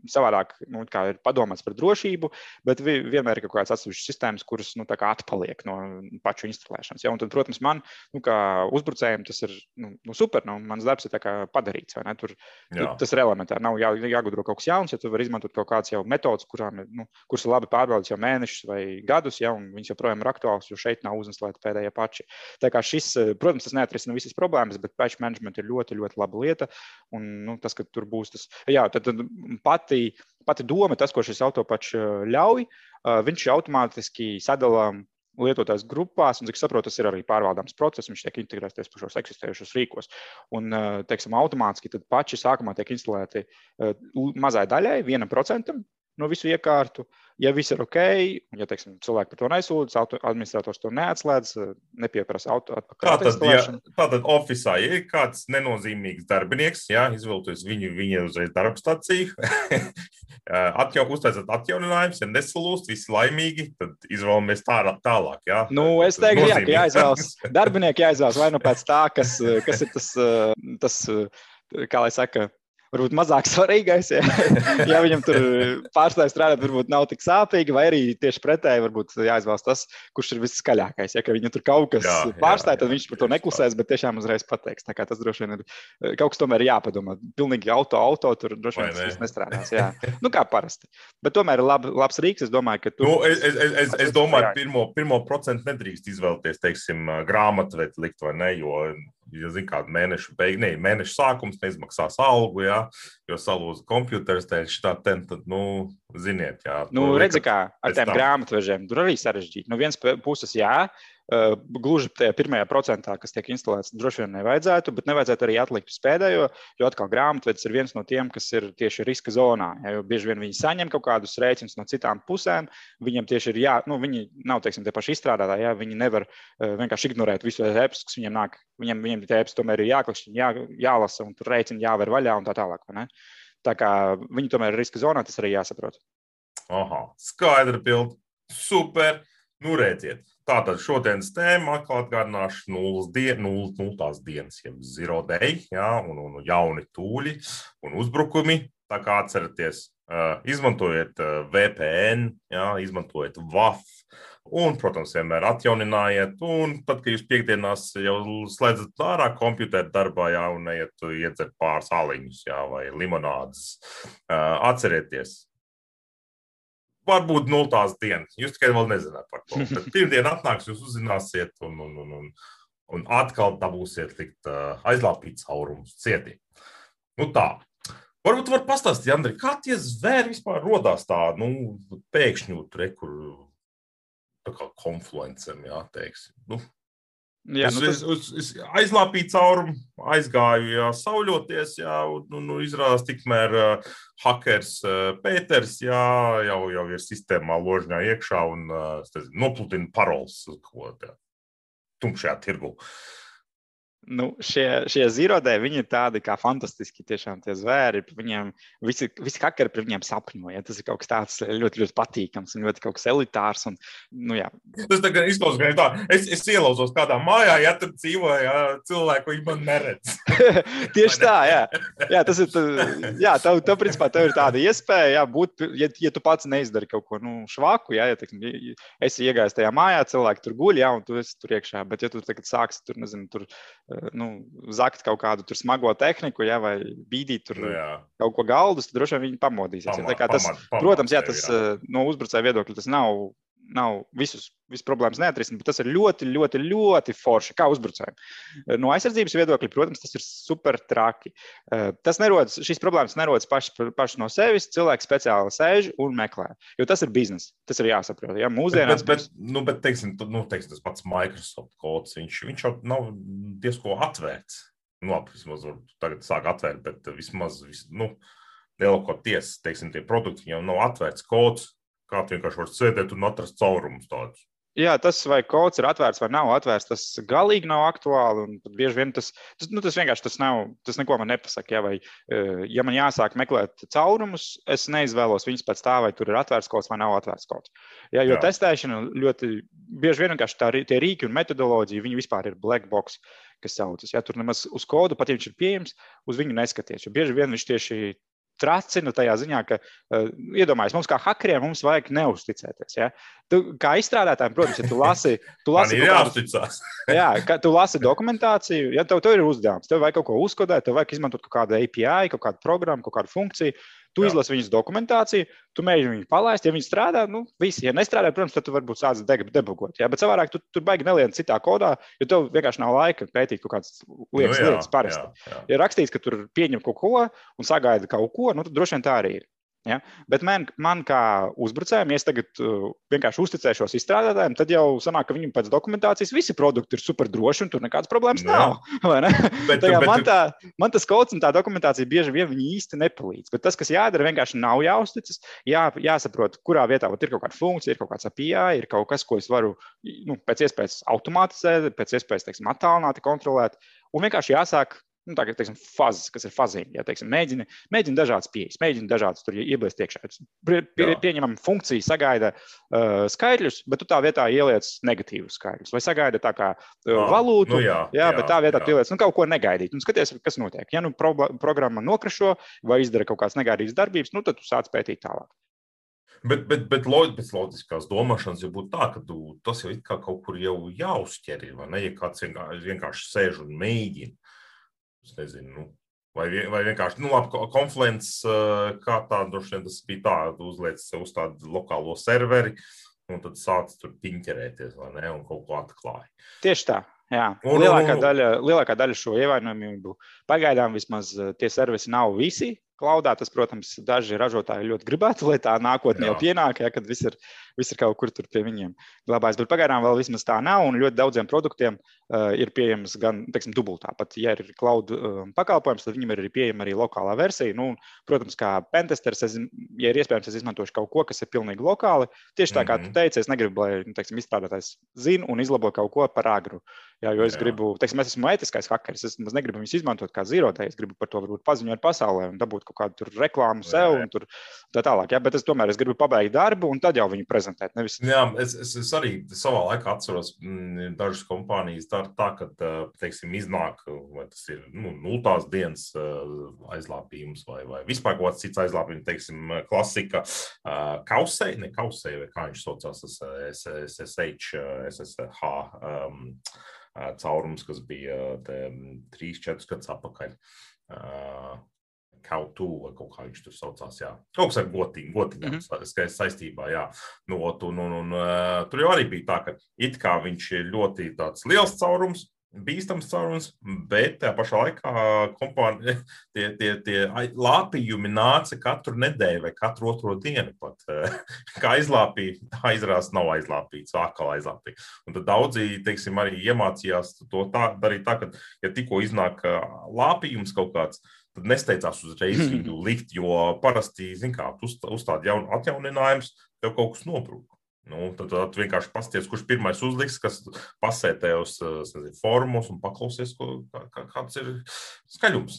savādāk nu, ir padomāts par drošību, bet vi, vienmēr ir kaut kādas atsevišķas sistēmas, kuras nu, atpaliek no pašu instalēšanas. Ja? Un tad, protams, man nu, kā uzbrucējiem tas ir nu, nu, super. Nu, mans darbs ir padarīts. Tur, tur, tas ir elementāri. Nav jā, jāgudro kaut kas jauns, ja tu vari izmantot kaut kādas jau metodas, kurām nu, kuras ir labi pārbaudītas jau mēnešus vai gadus, ja, un viņas joprojām ir aktuālas, jo šeit nav uzneslēta pēdējie paši. Tā kā šis, protams, tas neatrisina visas problēmas, bet patch management ir ļoti, ļoti laba lieta. Un, nu, tas, ka tur būs tas, jā, tad, tad pati, pati doma, tas, ko šis autopačs ļauj, viņš automātiski sadalā lietotājs grupās, un, cik saprotu, tas ir arī pārvaldāms process, viņš tiek integrēts pašos eksistējušos rīkos. Un, teiksim, automātiski paši sākumā tiek instalēti mazai daļai, vienam procentam no visu iekārtu. Ja viss ir ok, ja teiksim, cilvēki par to nesūdzas, administrators to neatslēdz, nepieprasa auto atpakaļ. Tātad, ja, tātad oficiālā ir kāds nenozīmīgs darbinieks, jā, izviltojas viņu, viņa uzreiz darbstaciju, atjau, uztaisat atjauninājumus, ja nesalūst, visi laimīgi, tad izvēlamies tā, tālāk. Jā. Nu, es teiktu, jā, ka jāizvēlas darbinieki jāizvēlas vai nu pēc tā, kas, kas ir tas, tas kā lai saka, varbūt mazāk svarīgais. Ja, ja viņam tur pārstāvja strādāt, varbūt nav tik sāpīgi, vai arī tieši pretēji, varbūt jāizvēlas tas, kurš ir viskaļākais. Ja viņam tur kaut kas pārstāvja, tad viņš par to neklusēs, bet tiešām uzreiz pateiks. Tā kā tas droši vien ir kaut kas tomēr jāpadomā. Pilnīgi auto, auto tur droši vien tas nestrādās. Jā. Nu, kā parasti. Bet tomēr ir lab, labs rīks. Es domāju, ka tu. Nu, es, es, es, es domāju, ka pirmo, pirmo procentu nedrīkst izvēlēties, teiksim, grāmatvedu likt vai ne, jo ja zina, kāda mēneša beigas, ne mēneša sākums neizmaksās algu, jā, jo salūza kompjuters, tā ten, tad, nu, ziniet, jā. Nu, redzi, kā ar tiem grāmatvežiem, tur arī sarežģīti. No vienas puses, jā, Eh, gluži tajā pirmajā procentā, kas tiek instalēts, droši vien nevajadzētu, bet nevajadzētu arī atlikt uz pēdējo, jo atkal grāmatvedis ir viens no tiem, kas ir tieši riska zonā. Ja, jo bieži vien viņi saņem kaut kādus rēķinus no citām pusēm, viņiem tieši ir jā, nu, viņi nav, teiksim, tie paši izstrādātāji, ja, viņi nevar uh, vienkārši ignorēt visu ēpas, kas viņiem nāk. Viņiem, viņiem tie ēpas tomēr ir jāklikšķi, jā, jālasa un tur rēķini jāver vaļā un tā tālāk. Tā kā viņi tomēr ir riska zonā, tas arī jāsaprot. Aha, skaidra bilde. Super. Nu, redziet, Tātad šodienas tēma atkal atgādināšu nulles dien, nul, nultās dienas, jeb zero day, jā, un, un jauni tūļi un uzbrukumi. Tā kā atcerieties, izmantojiet VPN, jā, izmantojiet WAF. Un, protams, vienmēr atjauninājiet. Un tad, kad jūs piekdienās jau slēdzat ārā kompjuteru darbā, jā, un neiet iedzert pāris aliņus jā, vai limonādes, atcerieties, varbūt nultās dienas. Jūs tikai vēl nezināt par to. Bet pirmdiena atnāks, jūs uzzināsiet, un, un, un, un, un atkal dabūsiet likt uh, aizlāpīt caurumus cietī. Nu tā. Varbūt var pastāstīt, Andri, kā tie zvēri vispār rodās tā, nu, pēkšņi tur, kur tā kā konfluencem, jā, teiksim. Nu, Jā, nu, tas... es, es, es aizlāpīju caurumu, aizgāju, jā, sauļoties, jā, un, un izrādās tikmēr uh, hackers uh, Pēters, jā, jau, jau ir sistēmā ložņā iekšā un uh, nopludina paroles uz ko tādu tumšajā tirgu. Uh, Nu, šie, šie zīrodē, viņi ir tādi kā fantastiski, tiešām tie zvēri. Viņiem visi, visi hakeri par viņiem sapņo. Ja? Tas ir kaut kas tāds ļoti, ļoti patīkams un ļoti kaut kas elitārs. Un, nu, jā. tas tā izklausās, ka tā, es, es ielausos kādā mājā, ja tur dzīvo ja, cilvēki, ko viņi man neredz. Tieši tā, jā. jā tas ir, jā, tev, tev, principā, tev ir tāda iespēja, jā, būt, ja, ja tu pats neizdari kaut ko nu, švaku, jā, ja teiksim, esi iegājis tajā mājā, cilvēki tur guļ, jā, un tu esi tur iekšā. Bet, ja tu tagad sāksi tur, nezinu, tur nu, zakt kaut kādu smago tehniku, ja, vai bīdīt tur nu, jā. kaut ko galdus, tad droši vien viņi pamodīsies. Pamā, ja. tas, pamāt, pamāt, protams, jā, tas jā. Eh, no uzbrucēja viedokļa tas nav. Nav visus, visas problēmas neatrisināt, bet tas ir ļoti, ļoti, ļoti forši. Kā uzbrucējiem. No aizsardzības viedokļa, protams, tas ir super traki. Eh, tas nerodas, šīs problēmas nerodas pašas paši no sevis. Cilvēks speciāli sēž un meklē. Jo tas ir bizness. Tas ir jāsaprot. Ja? Mūsdienās, bet, bet, bet, nu, bet teiksim, nu, teiksim, tas pats Microsoft kods, viņš, viņš jau nav diezko atvērts. Nu, labi, vismaz tagad sāk atvērt, bet vismaz vis, nu, lielākoties, teiksim, tie produkti jau nav atvērts kods. Kā vienkārši vari sēdēt un atrast caurumus tādus. jā, tas, vai kods ir atvērts vai nav atvērts, tas galīgi nav aktuāli. Bieži vien tas, tas, nu, tas vienkārši tas nav, tas neko man nepasaka. Ja, vai, eh, ja man jāsāk meklēt caurumus, es neizvēlos viņus pēc tā, vai tur ir atvērts kods vai nav atvērts kods. Ja, jo jā. testēšana ļoti bieži vien vienkārši tā, tie rīki un metodoloģija, viņi vispār ir black box kas saucas. Ja tur nemaz uz kodu, pat ja viņš ir pieejams, uz viņu neskaties. Jo bieži vien viņš tieši tracinu tajā ziņā, ka, uh, iedomājieties, mums kā hakeriem mums vajag neusticēties. Ja? Tu, kā izstrādātājiem, protams, ja tu lasi, tu lasi, kādu, jā, ka, tu lasi dokumentāciju, ja tev, tev ir uzdevums, tev vajag kaut ko uzkodēt, tev vajag izmantot kaut kādu API, kaut kādu programmu, kaut kādu funkciju. Tu Jā. izlasi viņas dokumentāciju, tu mēģini viņu palaist. Ja viņi strādā, nu, visi. Ja nestrādā, protams, tad tu varbūt sāc debugot. Ja? Bet savādāk tu tur baigi neliec citā kodā, jo tev vienkārši nav laika pētīt kaut kādas lietas, nu, jā, lietas parasti. Jā, jā. Ja rakstīts, ka tur pieņem kaut ko un sagaida kaut ko, nu, tad droši vien tā arī ir. Ja? Bet man, man kā uzbrucējiem, ja es tagad uh, vienkārši uzticēšos izstrādātājiem, tad jau sanāk, ka viņiem pēc dokumentācijas visi produkti ir super droši un tur nekādas problēmas Jā. nav. Bet, Tajā, bet, man, tā, man tas kaut un tā dokumentācija bieži vien īsti nepalīdz. Bet tas, kas jādara, vienkārši nav jāuzticas. Jā, jāsaprot, kurā vietā ir kaut kāda funkcija, ir kaut kāds API, ir kaut kas, ko es varu nu, pēc iespējas automatizēt, pēc iespējas attālināti kontrolēt. Un vienkārši jāsāk nu, tā, teiksim, fazes, kas ir fazīgi. Ja, teiksim, mēģina, mēģina dažādas pieejas, mēģina dažādas tur iebilst iekšā. Pie, pie, pieņemam, funkcija sagaida uh, skaitļus, bet tu tā vietā ieliec negatīvus skaitļus. Vai sagaida tā kā uh, valūtu, nu, jā, jā, jā, bet tā vietā ieliec nu, kaut ko negaidīt. Un skaties, kas notiek. Ja nu pro, programma nokrišo vai izdara kaut kādas negaidītas darbības, nu, tad tu sāc pētīt tālāk. Bet, bet, bet pēc loģiskās domāšanas jau būtu tā, ka tu, tas jau kaut kur jau jāuzķer. Ja kāds vienkārši, vienkārši sēž un mēģina, Es nezinu, nu, vai, vai vienkārši, nu, labi, konflikts, eh, kā tā, droši vien tas bija tā, uzliec sev uz tādu lokālo serveri, un tad sāc tur piņķerēties, vai ne, un kaut ko atklāja. Tieši tā. Jā, un, lielākā, un, daļa, lielākā daļa šo ievainojumību pagaidām vismaz eh, tie servisi nav visi Klaudā tas, protams, daži ražotāji ļoti gribētu, lai tā nākotnē jau pienāk, ja, kad viss ir, viss ir kaut kur tur pie viņiem glabājas. Bet pagaidām vēl vismaz tā nav, un ļoti daudziem produktiem uh, ir pieejams gan, teiksim, dubultā. Pat, ja ir cloud uh, pakalpojums, tad viņam ir arī pieejama arī lokālā versija. Nu, protams, kā pentesters, es, ja ir iespējams, es izmantošu kaut ko, kas ir pilnīgi lokāli. Tieši tā kā mm -hmm. tu teici, es negribu, lai, nu, teiksim, izstrādātājs zina un izlabo kaut ko par agru. Jā, jo es Jā. gribu, teiksim, es esmu etiskais hackers, es negribu viņus izmantot kā zirotē, es gribu par to varbūt paziņot pasaulē un dabūt kaut kādu reklāmu sev un tur tā tālāk. Jā, bet es tomēr es gribu pabeigt darbu un tad jau viņu prezentēt. Nevis... Jā, es, es, es arī savā laikā atceros, ka mm, dažas kompānijas dara tā, ka, teiksim, iznāk, vai tas ir nu, nultās dienas aizlāpījums vai, vai vispār kaut kāds cits aizlāpījums, teiksim, klasika kausei, ne kausei, vai kā viņš saucās, tas SSH, SSH. Um, caurums, kas bija 3-4 gadus atpakaļ. Kaut tu, vai kaut kā viņš tur saucās. Jā. Kaut kas ar gotiņu, gotiņām mm -hmm. saistībā. Jā. Nu, un, un, un, uh, tur jau arī bija tā, ka it kā viņš ir ļoti liels caurums, bīstams caurums, bet tajā pašā laikā kompāni, tie, tie, tie lāpījumi nāca katru nedēļu vai katru otro dienu. Pat, kā aizlāpīja, tā izrādās nav aizlāpīts, atkal aizlāpīja. Un tad daudzi, teiksim, arī iemācījās to tā, darīt tā, ka, ja tikko iznāk lāpījums kaut kāds, tad nesteidzās uzreiz viņu likt, jo parasti, zin kā, uzstāda jaunu atjauninājumus, tev kaut kas nobrūk. Nu, tad, tad vienkārši pasties, kurš pirmais uzliks, kas pasētē uz nezinu, formos un paklausies, ko, kā, kāds ir skaļums.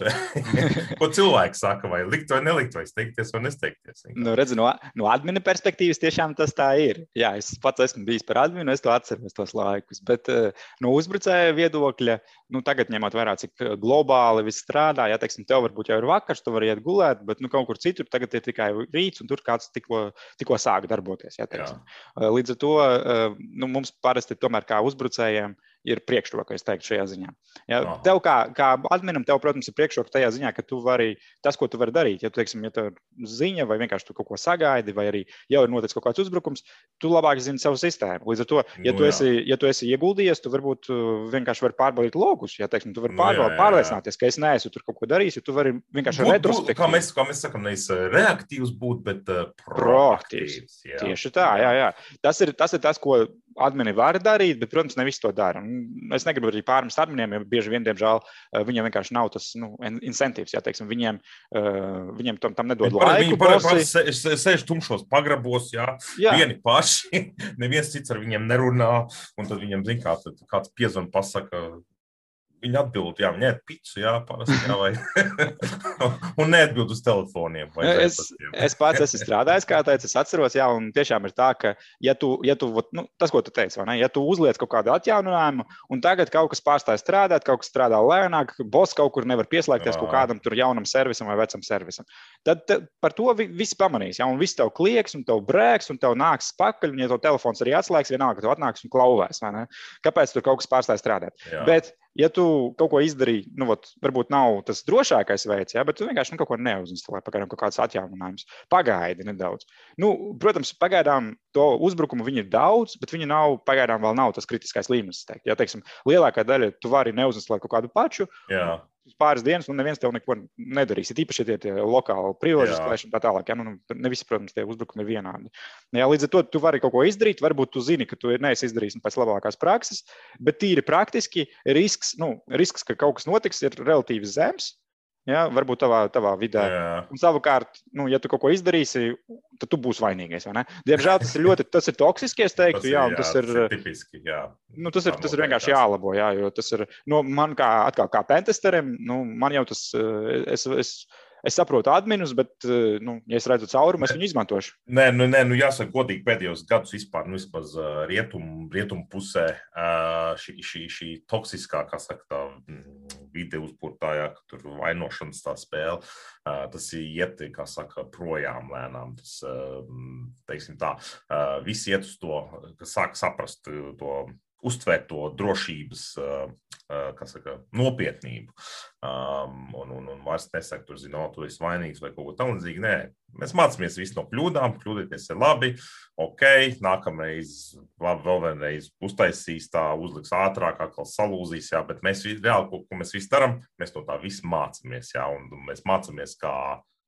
ko cilvēks saka, vai likt vai nelikt, vai steigties vai nesteigties. Nu, redz, no, no admina perspektīvas tiešām tas tā ir. Jā, es pats esmu bijis par adminu, es to atceros tos laikus. Bet no uzbrucēja viedokļa, nu, tagad ņemot vērā, cik globāli viss strādā, ja teiksim, tev varbūt jau ir vakars, tu vari iet gulēt, bet nu, kaut kur citur tagad ir tikai rīts, un tur kāds tikko, tikko sāk darboties. Ja, teiksim. Jā. Līdz ar to nu, mums parasti tomēr kā uzbrucējiem ir priekšroka, es teiktu, šajā ziņā. Ja, Aha. tev kā, kā adminam, tev, protams, ir priekšroka tajā ziņā, ka tu vari tas, ko tu vari darīt. Ja, tu, teiksim, ja tev ir ziņa, vai vienkārši tu kaut ko sagaidi, vai arī jau ir noticis kaut kāds uzbrukums, tu labāk zini savu sistēmu. Līdz ar to, ja, nu, tu, esi, ja tu esi ieguldījies, tu varbūt uh, vienkārši vari pārbaudīt logus. Ja, teiksim, tu vari nu, pārbaudīt, pārliecināties, ka es neesmu tur kaut ko darījis, jo tu vari vienkārši retrospektīvi. Kā mēs, kā mēs sakām, nevis uh, reaktīvs būt, bet uh, proaktīvs. proaktīvs jā. Tieši tā, jā, jā. Tas ir tas, ir tas ko admini var darīt, bet, protams, ne visi to dara. Un es negribu arī pārmest adminiem, jo bieži vien, diemžēl, uh, viņiem vienkārši nav tas nu, incentīvs. Jā, teiksim, viņiem, uh, viņiem tam, tam nedod laiku. Viņi parasti sēž tumšos pagrabos, jā, jā. vieni paši, neviens cits ar viņiem nerunā, un tad viņiem, zin kā, kāds piezvan pasaka, Viņa atbild, jā, ēd picu, jā, parasti, jā, vai un neatbild uz telefoniem. Es, es pats esmu strādājis, kā teicu, es atceros, jā, un tiešām ir tā, ka, ja tu, ja tu nu, tas, ko tu teici, vai ne, ja tu uzliec kaut kādu atjauninājumu, un tagad kaut kas pārstāj strādāt, kaut kas strādā lēnāk, boss kaut kur nevar pieslēgties jā. kaut kādam tur jaunam servisam vai vecam servisam, tad te, par to vi, visi pamanīs, jā, un viss tev klieks, un tev brēks, un tev nāks pakaļ, un ja tev telefons arī atslēgs, vienalga, tev atnāks un klauvēs, vai ne? Kāpēc tur kaut kas pārstāj strādāt? Jā. Bet, ja tu kaut ko izdarīji, nu, vat, varbūt nav tas drošākais veids, ja, bet tu vienkārši nu, kaut ko neuzinstalē, pagaidām kaut kāds atjauninājums. Pagaidi nedaudz. Nu, protams, pagaidām to uzbrukumu viņi ir daudz, bet viņi nav, pagaidām vēl nav tas kritiskais līmenis. Ja, teiksim, lielākā daļa tu vari neuzinstalēt kaut kādu pašu. Jā pāris dienas, un neviens tev neko nedarīs. Ir īpaši tie, tie lokāli privileģēti un tā tālāk. Ja? Nu, nu, ne visi, protams, tie uzbrukumi ir vienādi. Ja, līdz ar to tu vari kaut ko izdarīt, varbūt tu zini, ka tu neesi izdarījis pēc labākās prakses, bet tīri praktiski risks, nu, risks ka kaut kas notiks, ir relatīvi zems. Ja, varbūt tavā, tavā vidē. Jā. Un savukārt, nu, ja tu kaut ko izdarīsi, tad tu būsi vainīgais. Diemžēl tas ir ļoti tas ir toksiski. Es teiktu, tas, jā, jā, tas ir, tas ir tipiski. Jā. Nu, tas ir, tas ir vienkārši jālabo. Jā, jo tas ir nu, man kā, atkal, kā pentesterim, nu, man jau tas. Eh, es, es, Es saprotu adminus, bet, eh, nu, ja es redzu caurumu, es viņu izmantošu. Nē, nu, nē, nu jāsaka, godīgi pēdējos gadus vispār, nu, vismaz uh, rietumu rietum pusē šī, šī, šī toksiskā, kā saka, tā mm, vide uzpūtājā, ka tur vainošanas tā spēle, tas iet, kā saka, projām lēnām. Tas, teiksim tā, visi iet uz to, ka sāk saprast to uztvērt to drošības saka, nopietnību. Um, un, un, un vairs nesaka, tur, zinu, tu esi vainīgs vai kaut ko tamlīdzīgu. Nē, mēs mācāmies visu no kļūdām, kļūdīties ir labi. Ok, nākamreiz, labi, vēl vienreiz uztaisīs tā, uzliks ātrāk, atkal salūzīs, jā, bet mēs reāli, ko, ko mēs visi darām, mēs no tā visu mācāmies, jā, un mēs mācāmies, kā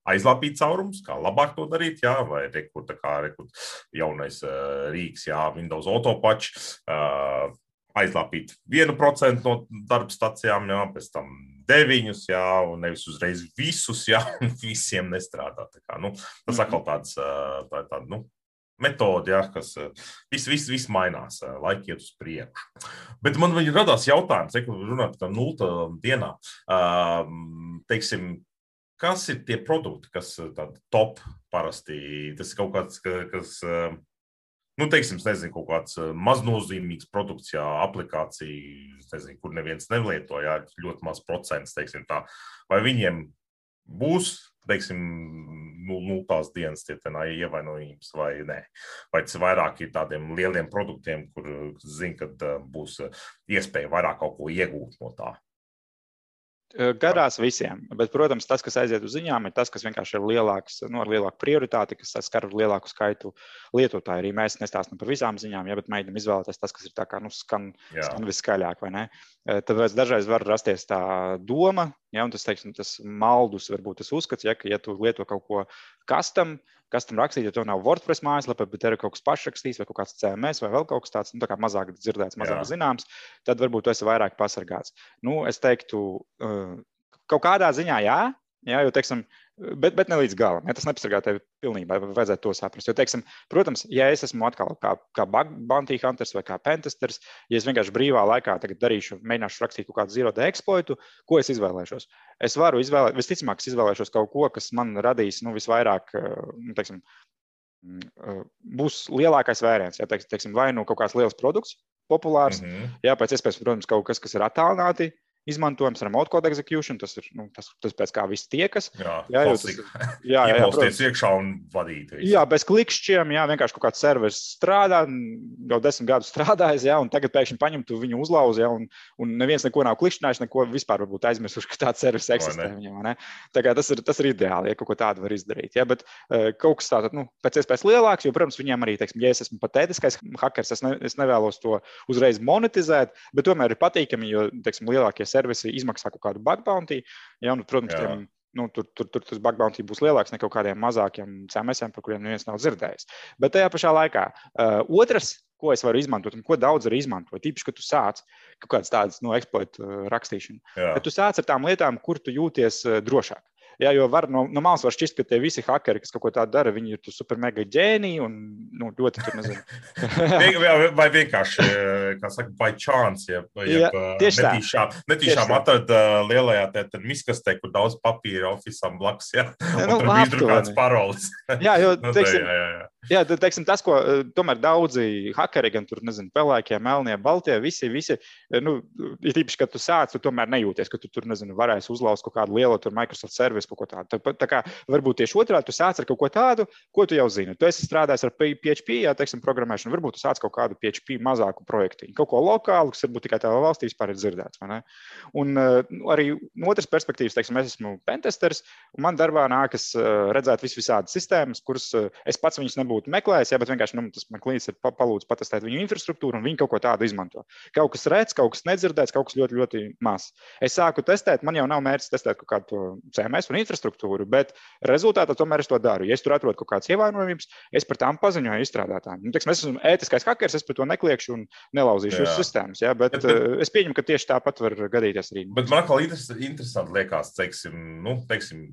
aizlāpīt caurumus, kā labāk to darīt, jā, vai rekur, tā kā rekur, jaunais uh, rīks, jā, Windows Autopatch, uh, aizlāpīt 1% no darba stacijām, jā, pēc tam 9, jā, un nevis uzreiz visus, jā, un visiem nestrādā. Kā, nu, tas mhm. atkal tāds, tā, tā, nu, metode, ja, kas viss vis, vis mainās, laika iet uz priekšu. Bet man radās jautājums, ja runājot par nulta dienā. Teiksim, kas ir tie produkti, kas ir tādi top parasti? Tas ir kaut kāds, kas, eh, nu, teiksim, nezinu, kaut kāds eh, maznozīmīgs produkts, jā, aplikācija, nezinu, kur neviens nelieto, jā, ļoti maz procents, teiksim tā. Vai viņiem būs, teiksim, nu, nu tās dienas tie ievainojums vai nē? Vai tas vairāk ir tādiem lieliem produktiem, kur zina, ka eh, būs iespēja vairāk kaut ko iegūt no tā? Garās visiem, bet, protams, tas, kas aiziet uz ziņām, ir tas, kas vienkārši ir lielāks, nu, ar lielāku prioritāti, kas skar lielāku skaitu lietotāju. Arī mēs nestāstām par visām ziņām, ja, bet mēģinām izvēlēties tas, kas ir tā kā, nu, skan, Jā. skan viskaļāk, vai ne? Tad dažreiz var rasties tā doma, ja, un tas, teiksim, tas maldus varbūt tas uzskats, ja, ka, ja tu lieto kaut ko kastam, kas tam rakstīt, ja tev nav WordPress mājaslapa, bet ir kaut kas pašrakstīts vai kaut kāds CMS vai vēl kaut kas tāds, nu, tā kā mazāk dzirdēts, mazāk Jā. zināms, tad varbūt tu esi vairāk pasargāts. Nu, es teiktu, kaut kādā ziņā jā, jā jo, teiksim, Bet, bet ne līdz galam. Ja, tas nepasargā tevi pilnībā. Vajadzētu to saprast. Jo, teiksim, protams, ja es esmu atkal kā, kā bounty hunters vai kā pentesters, ja es vienkārši brīvā laikā darīšu, mēģināšu rakstīt kaut kādu zero day exploitu, ko es izvēlēšos? Es varu izvēlēties, visticamāk, es izvēlēšos kaut ko, kas man radīs nu, visvairāk, nu, teiksim, mm, būs lielākais vēriens. Ja, teiksim, vai nu kaut kāds liels produkts, populārs, mm -hmm. jā, pēc iespējas, protams, kaut kas, kas ir attālināti izmantojams remote code execution. Tas ir nu, tas, tas pēc kā viss tiekas. Jā, jā, tas, jā, jā, jā iekšā un vadīt. Visu. Jā, bez klikšķiem, jā, vienkārši kaut kāds serveris strādā, jau desmit gadus strādājis, jā, un tagad pēkšņi paņem tu viņu uzlauzi, jā, un, un neviens neko nav klikšķinājis, neko vispār varbūt aizmirsuši, ka tāds serveris eksistē viņam. Tā kā tas ir, tas ir ideāli, ja kaut ko tādu var izdarīt. Jā, bet uh, kaut kas tāds, nu, pēc iespējas lielāks, jo, protams, viņiem arī, teiksim, ja es esmu patētiskais hackers, es, ne, es nevēlos to uzreiz monetizēt, bet tomēr ir patīkami, jo, teiksim, lielākie servisi izmaksā kaut kādu bug bounty. Ja, un, protams, Jā. tiem nu, tur, tur, tur tas bug bounty būs lielāks nekā kādiem mazākiem CMS, par kuriem neviens nav dzirdējis. Bet tajā pašā laikā uh, otrs, ko es varu izmantot un ko daudz arī izmanto, tīpaši, kad tu sāc kaut kādas tādas no nu, eksploata uh, rakstīšanu, kad tu sāc ar tām lietām, kur tu jūties uh, drošāk. Jā, jo var, no, no malas var šķist, ka tie visi hackeri, kas kaut ko tādu dara, viņi ir super mega ģēniji un nu, ļoti tur nezinu. vai vienkārši, kā saka, by chance, ja, ja tieši netīšām, netīšām atrad uh, lielajā miskastē, kur daudz papīra ofisam blakus, ja, ja nu, tur bija izdrukāts paroles. jā, jo, nu, teiksim, jā, jā, jā. Jā, tad, teiksim, tas, ko tomēr daudzi hackeri, gan tur, nezinu, pelēkie, melnie, baltie, visi, visi, nu, ir īpaši, kad tu sāc, tu tomēr nejūties, ka tu tur, nezinu, varēsi uzlauzt kaut kādu lielu Microsoft servisu kaut ko tādu. Tā, tā kā varbūt tieši otrādi tu sāc ar kaut ko tādu, ko tu jau zini. Tu esi strādājis ar PHP, jā, teiksim, programmēšanu, varbūt tu sāc kaut kādu PHP mazāku projektu, kaut ko lokālu, kas varbūt tikai tavā valstī vispār ir dzirdēts. Un uh, arī no otras perspektīvas, teiksim, es esmu pentesters, un man darbā nākas redzēt vis visādas sistēmas, kuras es pats viņas nebūtu meklējis, jā, bet vienkārši nu, tas man klīns ir palūdz patestēt viņu infrastruktūru, un viņi kaut ko tādu izmanto. Kaut kas redz, kaut kas nedzirdēts, kaut kas ļoti, ļoti maz. Es sāku testēt, man jau nav mērķis testēt kaut kādu CMS un infrastruktūru, bet rezultātā tomēr es to daru. Ja es tur atrodu kaut kādas ievainojums, es par tām paziņoju izstrādātājiem. Nu, teiksim, es esmu ētiskais hackers, es par to nekliekšu un nelauzīšu uz sistēmas. Ja? Bet, bet, bet, es pieņemu, ka tieši tāpat var gadīties arī. Bet man atkal interesanti liekas, teiksim, nu, teiksim,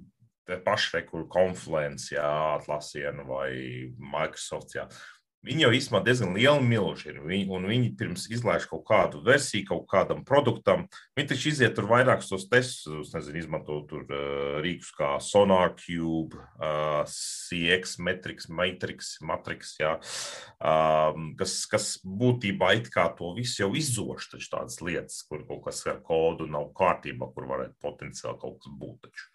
paši, kur konfluence, atlasienu vai Microsoft. Jā. Viņi jau īstenībā diezgan lieli milži ir. Viņi, un viņi pirms izlaiž kaut kādu versiju, kaut kādam produktam. Viņi taču iziet tur vairākus tos testus, nezinu, izmanto tur uh, rīkus kā SonarCube, uh, CX, Matrix, Matrix, Matrix jā, um, kas, kas būtībā it kā to visu jau izzoš, taču tādas lietas, kur kaut kas ar kodu nav kārtībā, kur varētu potenciāli kaut kas būt. Taču.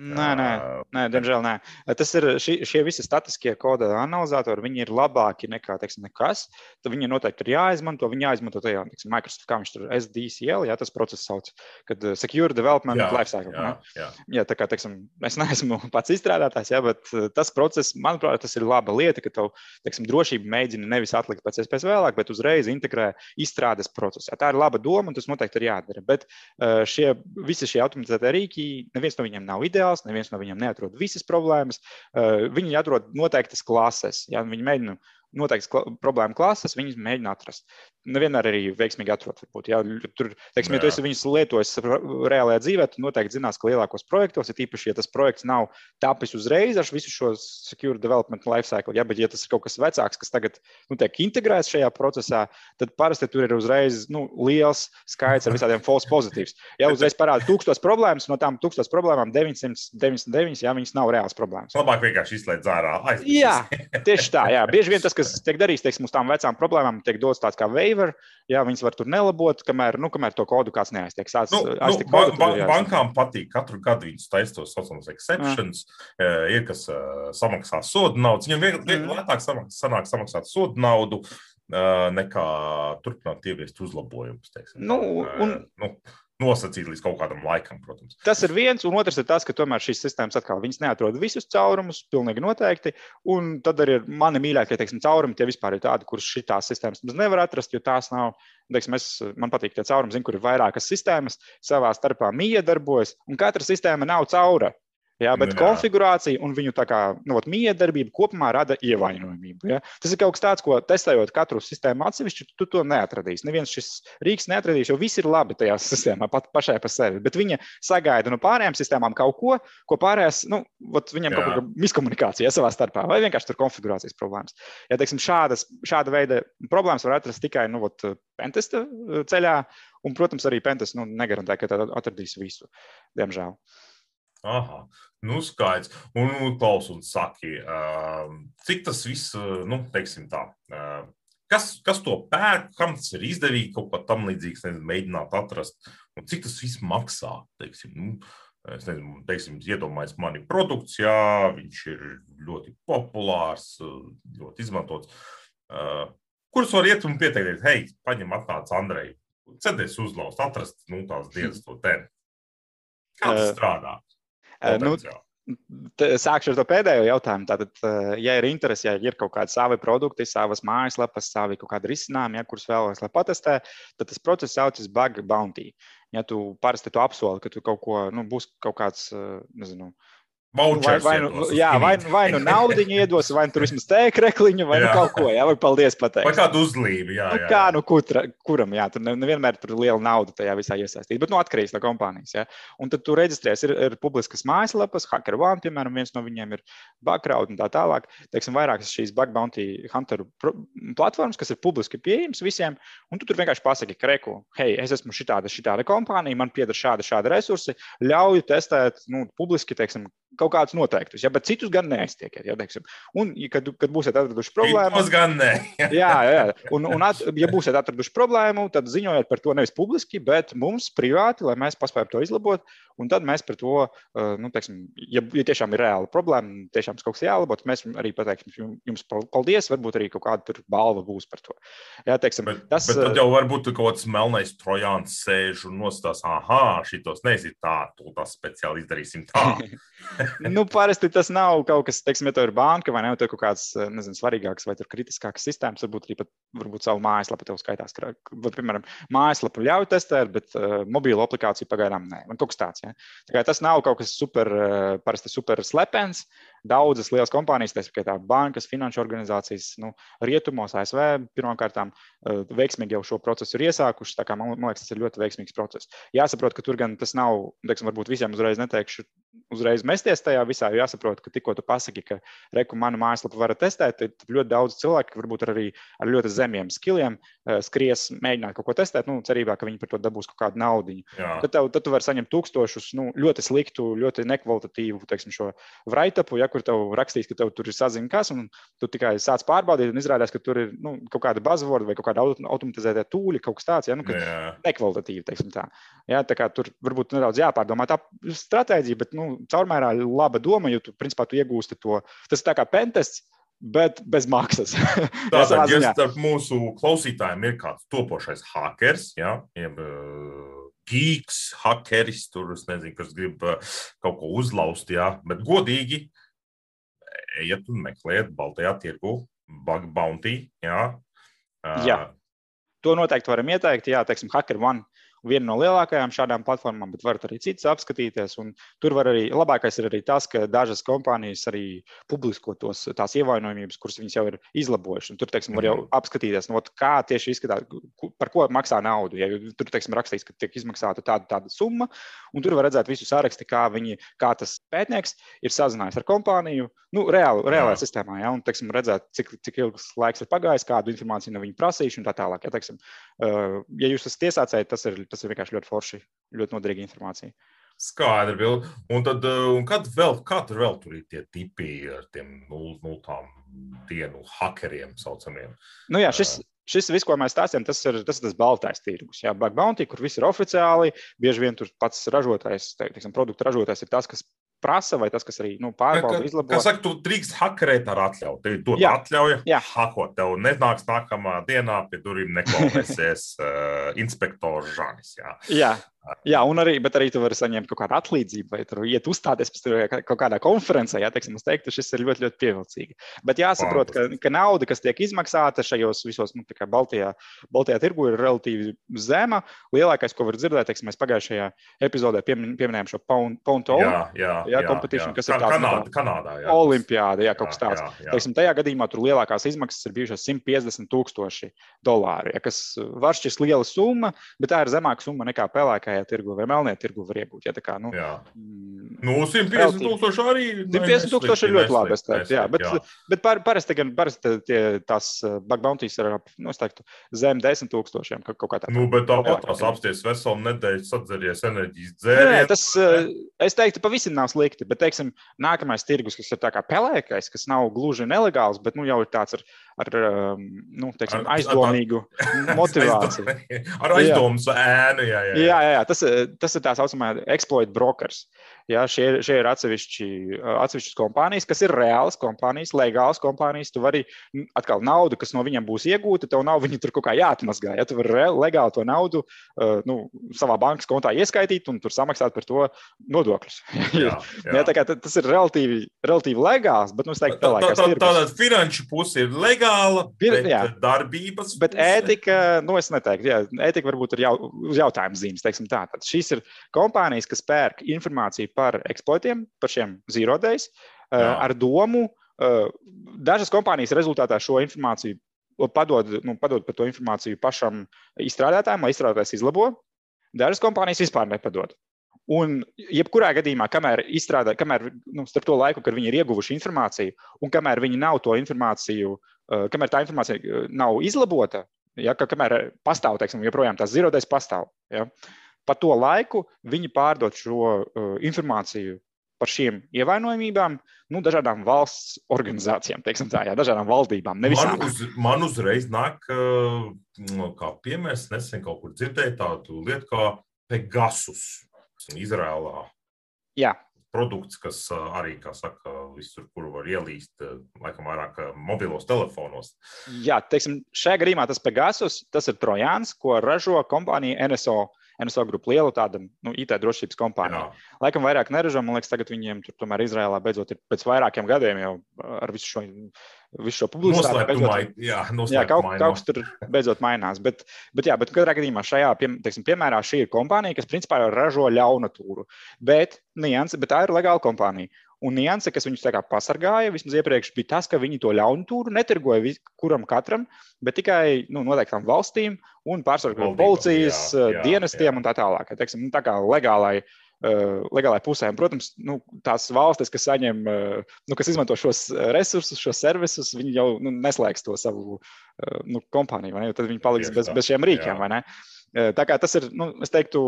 Nē, nē, nē, diemžēl nē. Tas ir šie, šie visi statiskie koda analizatori, viņi ir labāki nekā teiksim, nekas. Tad viņi noteikti ir jāizmanto. Viņi jāizmanto tajā, teiksim, Microsoft, kā viņš tur SDCL, jā, tas process sauc, kad uh, Secure Development jā, Lifecycle. Jā, jā. jā, tā kā, teiksim, es neesmu pats izstrādātājs, jā, bet uh, tas process, manuprāt, tas ir laba lieta, ka tev, teiksim, drošība mēģina nevis atlikt pēc iespējas vēlāk, bet uzreiz integrē izstrādes procesā. Tā ir laba doma un tas noteikti ir jādara. Bet uh, šie, visi šie automatizētie rīki, neviens no viņiem nav ideāls ideāls, neviens no viņiem neatrod visas problēmas. Eh, viņi atrod noteiktas klases. Ja? Viņi mēģina noteikts kla problēmu klases, viņas mēģina atrast. Nevienmēr arī veiksmīgi atrod. Varbūt, ja, tur, teiksim, ja tu esi viņus lietojis reālajā dzīvē, tad noteikti zinās, ka lielākos projektos, ja tīpaši, ja tas projekts nav tapis uzreiz ar visu šo secure development lifecycle, ja, bet ja tas ir kaut kas vecāks, kas tagad nu, tiek integrēts šajā procesā, tad parasti tur ir uzreiz nu, liels skaits ar visādiem false pozitīvs. Ja uzreiz parāda tūkstos problēmas, no tām tūkstos problēmām 999, ja viņas nav reāls problēmas. Labāk vienkārši izslēgt ārā. Jā, tieši tā. Jā. Bieži vien tas, kas tiek darīts, teiksim, uz tām vecām problēmām, tiek dots tāds kā waiver. Jā, viņas var tur nelabot, kamēr, nu, kamēr to kodu kāds neaiztiek. Sāc, nu, nu, ba ba bankām patīk katru gadu viņas taisa tos saucamos exceptions. Jā. Ir kas uh, samaksā sodu naudu. Viņam vieglāk mm. lētāk sanāk samaksāt sodu naudu. Nekā turpināt ieviest uzlabojumus. Teiksim, nu, un, nu, nosacīt līdz kaut kādam laikam, protams. Tas ir viens, un otrs ir tas, ka tomēr šīs sistēmas atkal neatrod visus caurumus, pilnīgi noteikti. Un tad arī mani mīļākie teiksim, caurumi, tie vispār ir tādi, kurus šīs sistēmas nevar atrast, jo tās nav. Teiksim, es, man patīk tie caurumi, zinu, kur ir vairākas sistēmas, savā starpā miedarbojas, un katra sistēma nav caura. Jā, bet jā. konfigurācija un viņu kā, nu, miedarbība kopumā rada ievainojamību. Ja? Tas ir kaut kas tāds, ko testējot katru sistēmu atsevišķi, tu to neatradīsi. Neviens šis rīks neatradīs, jo viss ir labi tajā sistēmā pat pašai par sevi. Bet viņa sagaida no pārējām sistēmām kaut ko, ko pārējās, nu, viņiem jā. kaut kāda miskomunikācija savā starpā vai vienkārši tur konfigurācijas problēmas. Ja, teiksim, šādas, šāda veida problēmas var atrast tikai nu, ot, pentesta ceļā, un, protams, arī pentesta nu, negarantē, ka atradīs visu, diemžēl. Aha, nu skaidrs. Un, un klaus un saki, uh, cik tas viss, nu, teiksim tā, uh, kas, kas to pērk, kam tas ir izdevīgi, kaut kā tam līdzīgs, nezinu, mēģināt atrast, un cik tas viss maksā, teiksim, nu, es nezinu, teiksim, iedomājies mani produkts, jā, viņš ir ļoti populārs, ļoti izmantots. Uh, kurus var iet un pieteikt, hei, paņem atnāc Andrei, cedies uzlauzt, atrast, nu, tās dienas to te. Kā tas strādā? Nu, Sākšu ar to pēdējo jautājumu. Tātad, ja ir interese, ja ir kaut kādi savi produkti, savas mājaslapas, savi kaut kādi risinājumi, ja, kurus vēlaties, lai patestē, tad tas process saucas bug bounty. Ja tu parasti tu apsoli, ka tu kaut ko, nu, būs kaut kāds, nezinu, Vai, vai, nu, jā, vai, vai nu naudu iedos, vai nu tur vismaz tēkrekliņu, vai nu kaut ko, jā, vai paldies pateikt. Vai kādu uzlīmi, jā. Nu, jā. Kā, nu, kutra, kuram, jā, tur nevienmēr tur liela nauda tajā visā iesaistīta, bet nu atkarīgs no kompānijas, jā. Un tad tu reģistrēs, ir, ir publiskas mājaslapas, Hacker One, piemēram, viens no viņiem ir Backraud un tā tālāk. Teiksim, vairākas šīs Bug Bounty Hunteru platformas, kas ir publiski pieejamas visiem, un tu tur vienkārši pasaki, kreku, hei, es esmu šitāda, šitāda kompānija, man pieder šāda, šāda resursi, ļauju testēt, nu, publiski, teiksim, kaut kādus noteiktus, ja, bet citus gan neaiztiekiet. Ja, teiksim. un, kad, kad būsiet atraduši problēmu, tad gan nē. jā, jā. Un, un at, ja būsiet atraduši problēmu, tad ziņojiet par to nevis publiski, bet mums privāti, lai mēs paspējam to izlabot. Un tad mēs par to, uh, nu, teiksim, ja, ja tiešām ir reāla problēma, tiešām kaut kas jālabo, tad mēs arī pateiksim jums paldies. Varbūt arī kaut kāda balva būs par to. Jā, teiksim, bet, tas, bet tad uh, jau varbūt kaut kāds melnais trojāns sēž un nostās, ah, šitos nezinu tā, to tā speciāli izdarīsim tā. nu, parasti tas nav kaut kas, teiksim, ja tev ir banka vai ne, ir kaut kāds, nezinu, svarīgāks vai kritiskāks sistēmas, varbūt arī pat varbūt savu mājaslapu tev skaitās. Piemēram, mājaslapu ļauj testēt, bet uh, mobīlo aplikāciju pagaidām nē. Man kaut kas tāds. Ja? Tā tas nav kaut kas super, uh, parasti super slepens. Daudzas lielas kompānijas, tā skaitā bankas, finanšu organizācijas, nu, rietumos, ASV, pirmkārt, uh, veiksmīgi jau šo procesu ir iesākušas. Tā kā man, man liekas, tas ir ļoti veiksmīgs process. Jāsaprot, ka tur gan tas nav, teiksim, varbūt visiem uzreiz neteikšu, uzreiz mesties tajā visā. Jāsaprot, ka tikko tu pasaki, ka reku manu mājaslapu var testēt, tad ļoti daudz cilvēku, varbūt arī ar ļoti zemiem skilliem, eh, skries, mēģināt kaut ko testēt, nu, cerībā, ka viņi par to dabūs kaut kādu naudu. Tad, tev, tad tu vari saņemt tūkstošus nu, ļoti sliktu, ļoti nekvalitatīvu teiksim, šo write-upu, ja kur tev rakstīs, ka tev tur ir saziņa kas, un tu tikai sāc pārbaudīt, un izrādās, ka tur ir nu, kaut kāda buzzword vai kaut kāda automatizēta tūļa, kaut kas tāds, ja, nu, nekvalitatīvi. Tā. Ja, tā kā tur varbūt nedaudz jāpārdomā tā stratēģija, bet nu, caurmērā laba doma, jo tu, principā, tu iegūsti to. Tas ir tā kā pentests, bet bez maksas. Tātad, ja starp mūsu klausītājiem ir kāds topošais hackers, ja, jeb uh, geeks, hackeris, tur es nezinu, kas grib uh, kaut ko uzlaust, ja, bet godīgi ejiet un meklējiet Baltajā tirgu bug bounty, ja. Uh, jā. To noteikti varam ieteikt. Jā, teiksim, Hacker One viena no lielākajām šādām platformām, bet varat arī citas apskatīties. Tur var arī labākais ir arī tas, ka dažas kompānijas arī publisko tos, tās ievainojumības, kuras viņas jau ir izlabojušas. Tur, teiksim, var jau mhm. apskatīties, no, nu, kā tieši izskatās, par ko maksā naudu. Ja tur, teiksim, rakstīts, ka tiek izmaksāta tāda, tāda summa, un tur var redzēt visu sārakstu, kā, viņi, kā tas pētnieks ir sazinājies ar kompāniju, nu, reāli, reālajā sistēmā, ja, un, teiksim, redzēt, cik, cik ilgs laiks ir pagājis, kādu informāciju no viņa prasījuši un tā tālāk. Ja, teiksim, ja jūs esat tiesācēji, tas ir tas ir vienkārši ļoti forši, ļoti noderīga informācija. Skaidri. Un tad, eh, un kad vēl, kā tur vēl tur ir tie tipi ar tiem nultām dienu hackeriem saucamiem? Nu jā, šis, eh. šis viss, ko mēs stāstām, tas ir tas, tas baltais tirgus. Jā, Bug Bounty, kur viss ir oficiāli, bieži vien tur pats ražotājs, teiksim, produktu ražotājs ir tas, kas prasa, vai tas, kas arī nu, pārbauda, izlabo. Kā saka, tu drīkst hakerēt ar atļauju. Tev to atļauja. Jā, hakot. Tev nenāks nākamā dienā pie durvīm neklausēsies uh, inspektors Žanis. Jā. jā, Jā, un arī, arī tu vari saņemt kaut kādu atlīdzību, vai tur iet uzstāties kaut kādā konferencē. Jā, teiksim, es teiktu, šis ir ļoti, ļoti pievilcīgi. Bet jāsaprot, ka, ka nauda, kas tiek izmaksāta šajos visos nu, Baltijā, Baltijā tirgu, ir relatīvi zema. Lielākais, ko var dzirdēt, teiksim, mēs pagājušajā epizodē pieminējām šo jā, jā, jā, competition, jā. kas ir tāds Kanāda, Kanādā. Jā. Olimpiāda, jā, kaut kas tāds. Jā, jā. Teiksim, tajā gadījumā tur lielākās izmaksas ir bijušas 150 tūkstoši dolāri, ja, kas var šķist liela summa, bet tā ir zemāka summa nekā pelēkā pelēkajā tirgu vai melnajā tirgu var iegūt. Ja, kā, nu, jā. Mm, nu, 150 tūkstoši arī. 150 tūkstoši ir ļoti labi. Teiktu, jā, bet, jā. bet par, parasti gan parasti tie, tās uh, bug bounties ir nu, teiktu, zem 10 tūkstošiem. Kaut kā tā. Nu, bet tāpat tās apsties veselu nedēļu sadzeries enerģijas dzērienu. Tas, uh, es teiktu, pavisam nav slikti, bet, teiksim, nākamais tirgus, kas ir tā kā pelēkais, kas nav gluži nelegāls, bet, nu, jau ir tāds ar, ar um, nu, teiksim, aizdomīgu motivāciju. Ar aizdomas ēnu, jā, jā. jā, jā jā, tas, tas ir tā saucamā exploit brokers. Ja, šie, šie ir atsevišķi, atsevišķas kompānijas, kas ir reālas kompānijas, legālas kompānijas. Tu vari atkal naudu, kas no viņiem būs iegūta, tev nav viņa tur kaut kā jāatmazgā. Ja tu vari legāli to naudu nu, savā bankas kontā ieskaitīt un tur samaksāt par to nodokļus. Jā, jā. Ja, kā, tas ir relatīvi, relatīvi legāls, bet nu, teiktu, tā, tā, tā, tā, tāda finanšu puse ir legāla legāla, Pir, bet jā. darbības. Bet puse. ētika, nu es neteiktu, jā, ētika varbūt ir jau, uz jautājuma zīmes, teiksim tā. Tad šīs ir kompānijas, kas pērk informāciju par eksploatiem, par šiem zīrodējs, uh, ar domu, uh, dažas kompānijas rezultātā šo informāciju padod, nu, padod par to informāciju pašam izstrādātājam, lai izstrādātājs izlabo. Dažas kompānijas vispār nepadod. Un, jebkurā gadījumā, kamēr izstrādā, kamēr nu, starp to laiku, kad viņi ir ieguvuši informāciju, un kamēr viņi nav to informāciju, kamēr tā informācija nav izlabota, ja, ka, kamēr pastāv, teiksim, joprojām tās zirodēs pastāv, ja, pa to laiku viņi pārdod šo uh, informāciju par šīm ievainojumībām nu, dažādām valsts organizācijām, teiksim tā, jā, dažādām valdībām. Man, uz, man uzreiz nāk, kā piemērs, nesen kaut kur dzirdēju tādu lietu kā Pegasus. Izrēlā. Jā. Produkts, kas arī, kā saka, visur, kur var ielīst, laikam, vairāk mobilos telefonos. Jā, teiksim, šajā gadījumā tas Pegasus, tas ir trojāns, ko ražo kompānija NSO. NSO grupa liela tāda nu, IT drošības kompānija. Jā. Laikam vairāk neražo, man liekas, tagad viņiem tur tomēr Izrēlā beidzot ir pēc vairākiem gadiem jau ar visu šo visu šo publicitāti. Beidzot, jā, jā, kaut, kaut kas tur beidzot mainās. Bet, bet, jā, bet katrā gadījumā šajā pie, teiksim, piemērā šī ir kompānija, kas principā ražo ļaunatūru. Bet, nianse, bet tā ir legāla kompānija. Un nianse, kas viņus pasargāja, vismaz iepriekš, bija tas, ka viņi to ļaunatūru netirgoja kuram katram, bet tikai nu, noteiktām valstīm un pārsvarā policijas jā, jā, dienestiem jā. un tā tālāk. Teiksim, nu, tā kā legālai uh, legālai pusē. Un, protams, nu, tās valstis, kas saņem, nu, kas izmanto šos resursus, šos servisus, viņi jau nu, neslēgs to savu nu, kompāniju? Tad viņi paliks bez, bez šiem rīkiem? Tā kā tas ir, nu, es teiktu,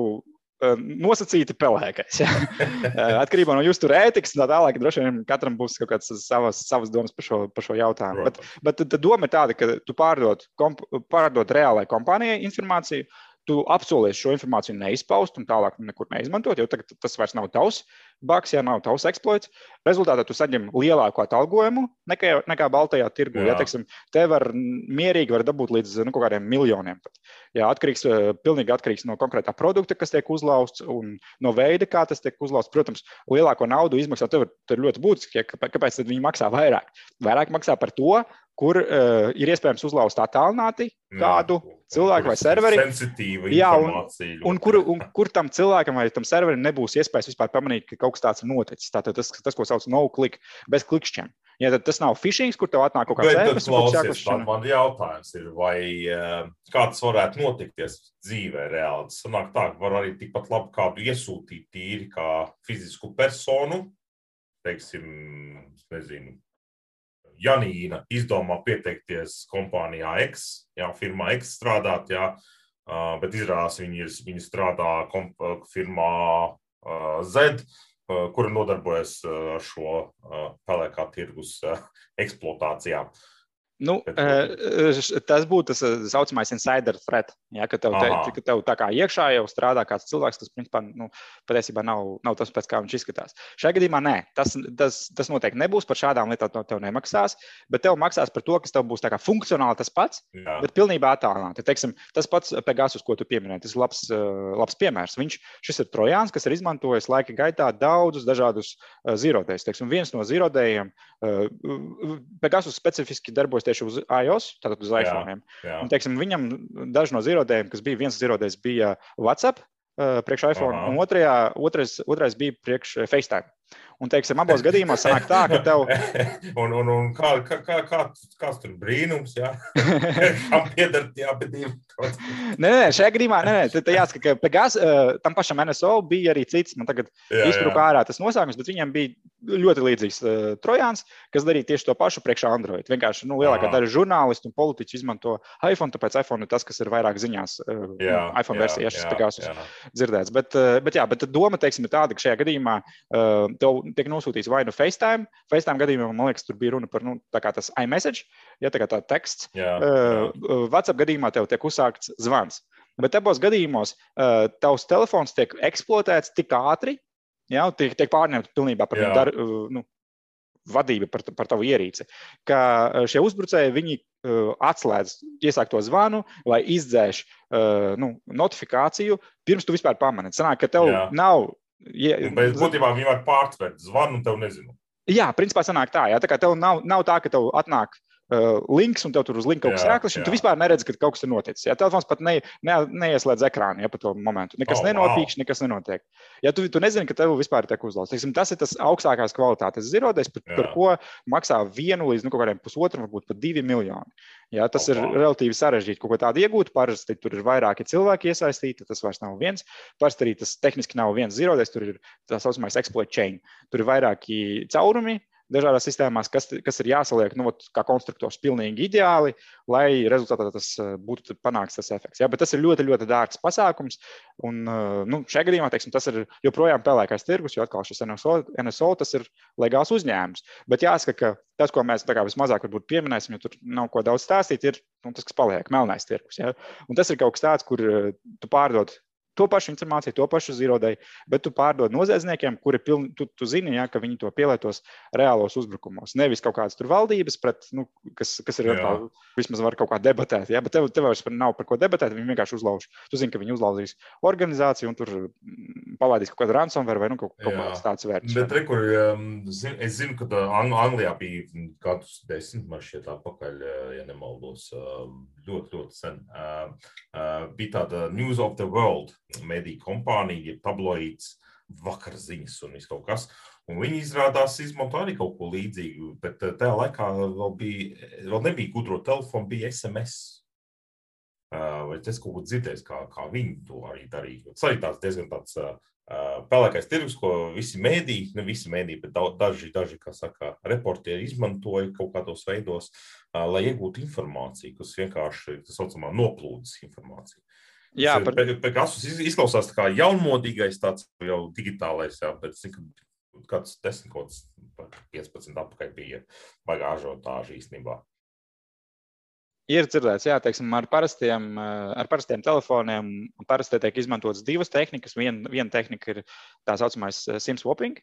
nosacīti pelēkais. Ja? Atkarībā no jūsu ētikas, tā tālāk, droši vien katram būs kaut kādas savas, savas domas par šo, par šo jautājumu. Bet, bet doma ir tāda, ka tu pārdod, komp, pārdod reālai kompānijai informāciju, tu apsolies šo informāciju neizpaust un tālāk nekur neizmantot, jo tagad tas vairs nav tavs baks, ja nav tavs eksploits. Rezultātā tu saņem lielāku atalgojumu nekā, nekā Baltajā tirgu. Jā. Ja, teiksim, te var mierīgi var dabūt līdz nu, kaut kādiem miljoniem. Pat. Jā, atkarīgs, eh, pilnīgi atkarīgs no konkrētā produkta, kas tiek uzlausts un no veida, kā tas tiek uzlausts. Protams, lielāko naudu izmaksā tev ir ļoti būtiski. Ja, kāpēc viņi maksā vairāk? Vairāk maksā par to, kur uh, ir iespējams uzlauzt attālināti kādu jā, cilvēku vai serveri. Jā, un, un, kur, un kur tam cilvēkam vai tam serverim nebūs iespējas vispār pamanīt, ka kaut kas tāds ir noticis. Tātad tas, tas ko sauc no click, bez klikšķiem. Ja tas nav phishing, kur tev atnāk kaut kāds serveris, tad man, man jautājums ir, vai uh, kā tas varētu notikties dzīvē reāli. Tas sanāk tā, ka var arī tikpat labi kādu iesūtīt tīri kā fizisku personu, teiksim, nezinu, Janīna izdomā pieteikties kompānijā X, jā, firmā X strādāt, jā, bet izrādās viņi, ir, viņi strādā komp, firmā Z, kura nodarbojas ar šo pelēkā tirgus eksploatācijām. Nu, eh, tas būtu tas eh, saucamais insider threat. Ja, ka, tev, te, ka tev tā kā iekšā jau strādā kāds cilvēks, kas principā nu, patiesībā nav, nav tas, pēc kā viņš izskatās. Šajā gadījumā nē, tas, tas, tas noteikti nebūs par šādām lietām. No tev nemaksās, bet tev maksās par to, kas tev būs funkcionāli tas pats, Jā. bet pilnībā attālināti. Teiksim, tas pats Pegasus, ko tu pieminēji, tas ir labs, eh, labs piemērs. Viņš, šis ir trojāns, kas ir izmantojis laika gaitā daudzus dažādus zīrodējus. Viens no zīrodējiem, Pegasus specifiski darbojas tieši uz iOS, tātad uz iPhone. Viņam daži no zirodējiem, kas bija viens zirodējs, bija WhatsApp uh, priekš iPhone, Aha. un otrajā, otrais, otrais bija priekš FaceTime. Un, teiksim, abos gadījumos sanāk tā, ka tev. un, un, un kā, kā, kā, kā, kāds tur brīnums, jā? Kam pieder tie abi divi? nē, nē, šajā gadījumā, nē, nē tā jāsaka, ka Pegas, tam pašam NSO bija arī cits, man tagad izpruka ārā tas nosaukums, bet viņam bija ļoti līdzīgs uh, trojāns, kas darīja tieši to pašu priekšā Android. Vienkārši, nu, lielākā daļa žurnālistu un politiķu izmanto iPhone, tāpēc iPhone ir tas, kas ir vairāk ziņās. Uh, jā, iPhone jā, versija, ja šis Pegas dzirdēts. Bet, uh, bet, jā, bet doma, teiksim, ir tāda, ka šajā gadījumā uh, tev tiek nosūtīts vai nu FaceTime. FaceTime gadījumā man liekas, tur bija runa par nu, tas iMessage, ja tā kā tā teksts. Jā, jā. Uh, WhatsApp gadījumā tev tiek uzsākts zvans. Bet abos gadījumos uh, tavs telefons tiek eksploatēts tik ātri, ja, tiek, tiek pārņemts pilnībā par dar, uh, nu, vadību par, par tavu ierīci. Ka šie uzbrucēji viņi, uh, atslēdz iesākto zvanu vai izdzēš uh, nu, notifikāciju, pirms tu vispār pamani. Sanāk, ka tev Jā. nav Ja, Bet būtībā viņi var pārtvert zvanu, un tev nezinu. Jā, principā sanāk tā. Jā, tā kā tev nav, nav tā, ka tev atnāk uh, links, un tev tur uz linka kaut kas jāklišķi, un tu vispār neredzi, ka kaut kas ir noticis. Ja telefons pat ne, ne, neieslēdz ekrānu ja, pa to momentu. Nekas oh, nenopīkš, wow. nekas nenotiek. Ja tu, tu nezini, ka tev vispār tiek uzlausts, tas ir tas augstākās kvalitātes zirodēs, par, jā. par ko maksā vienu līdz nu, kaut kādiem pusotram, varbūt pat divi miljoni. Ja, tas oh, wow. ir relatīvi sarežģīti kaut ko tādu iegūt. Parasti tur ir vairāki cilvēki iesaistīti, tas vairs nav viens. Parasti arī tas tehniski nav viens zirodēs, tur ir tā saucamais exploit chain. Tur ir vairāki caurumi, dažādās sistēmās, kas, kas ir jāsaliek nu, kā konstruktors pilnīgi ideāli, lai rezultātā tas eh, būtu panākts tas efekts. Ja? Bet tas ir ļoti, ļoti dārgs pasākums. Un, eh, nu, šajā gadījumā teiksim, tas ir joprojām pelēkais tirgus, jo atkal šis NSO, NSO tas ir legāls uzņēmums. Bet jāsaka, ka tas, ko mēs vismazāk pieminēsim, jo tur nav ko daudz stāstīt, ir nu, tas, kas paliek melnais tirgus. Ja? Un tas ir kaut kas tāds, kur eh, tu pārdod to pašu informāciju, to pašu zīrodēju, bet tu pārdod noziedzniekiem, kuri piln, tu, tu zini, ja, ka viņi to pielietos reālos uzbrukumos. Nevis kaut kādas tur valdības, pret, nu, kas, kas ir kā, vismaz var kaut kā debatēt, ja, bet tev, tev vairs nav par ko debatēt, viņi vienkārši uzlauž. Tu zini, ka viņi uzlauzīs organizāciju un tur mm, palaidīs kaut kādu ransomware vai nu, kaut, kaut kāds tāds vērts. Bet, re, kur, um, zin, es zinu, ka Ang Anglijā bija kādus desmit man šķiet atpakaļ, ja nemaldos, ļoti, ļoti sen. Uh, uh, bija tāda News of the World mediju kompānija, jeb tabloīds, vakar ziņas un viss kaut kas. Un viņi izrādās izmanto arī kaut ko līdzīgu, bet eh, tajā laikā vēl, bija, vēl nebija gudro telefonu, bija SMS. Eh, vai es kaut ko dzirdēju, kā, kā viņi to arī darīja? Tas arī tāds diezgan tāds uh, pelēkais tirgus, ko visi mēdīji, ne visi mēdīji, bet daži, daži kā saka, reportieri izmantoja kaut kādos veidos, uh, lai iegūtu informāciju, kas vienkārši, tā saucamā, noplūdes informācija. Jā, par... Pegasus izklausās kā jaunmodīgais, tāds jau digitālais, jā, bet cik kāds desmit kaut kāds 15 apakaļ bija baigā ažotāža īstenībā. Ir dzirdēts, jā, teiksim, ar parastiem, ar parastiem telefoniem parasti tiek izmantotas divas tehnikas. Viena vien tehnika ir tā saucamais SIM swapping.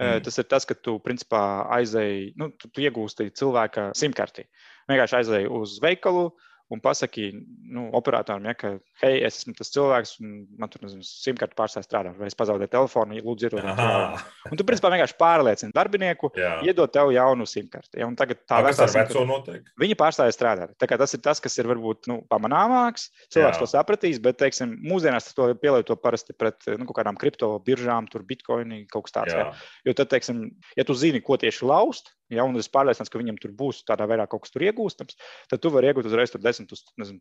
Mm. Tas ir tas, ka tu principā aizēji, nu, tu, tu iegūsti cilvēka simkarti. Vienkārši aizēji uz veikalu, uh, un pasaki nu, operatoram, ja, ka, hei, es esmu tas cilvēks, un man tur simtkārt pārstāv strādāt, vai es pazaudēju telefonu, lūdzu, ierodiet. Un tu, principā, vienkārši pārliecini darbinieku, Jā. iedod tev jaunu simtkārti. Ja, tagad tā vecā veco notiek. Viņi pārstāja strādāt. Tā kā tas ir tas, kas ir varbūt nu, pamanāmāks, cilvēks Jā. to sapratīs, bet, teiksim, mūsdienās to pielieto parasti pret nu, kaut kādām kripto biržām, tur bitkoini, kaut kas tāds. Ja. Jo tad, teiksim, ja tu zini, ko tieši laust, ja, un es pārliecināts, ka viņam tur būs tādā veidā kaut kas tur iegūstams, tad tu vari iegūt uzreiz 10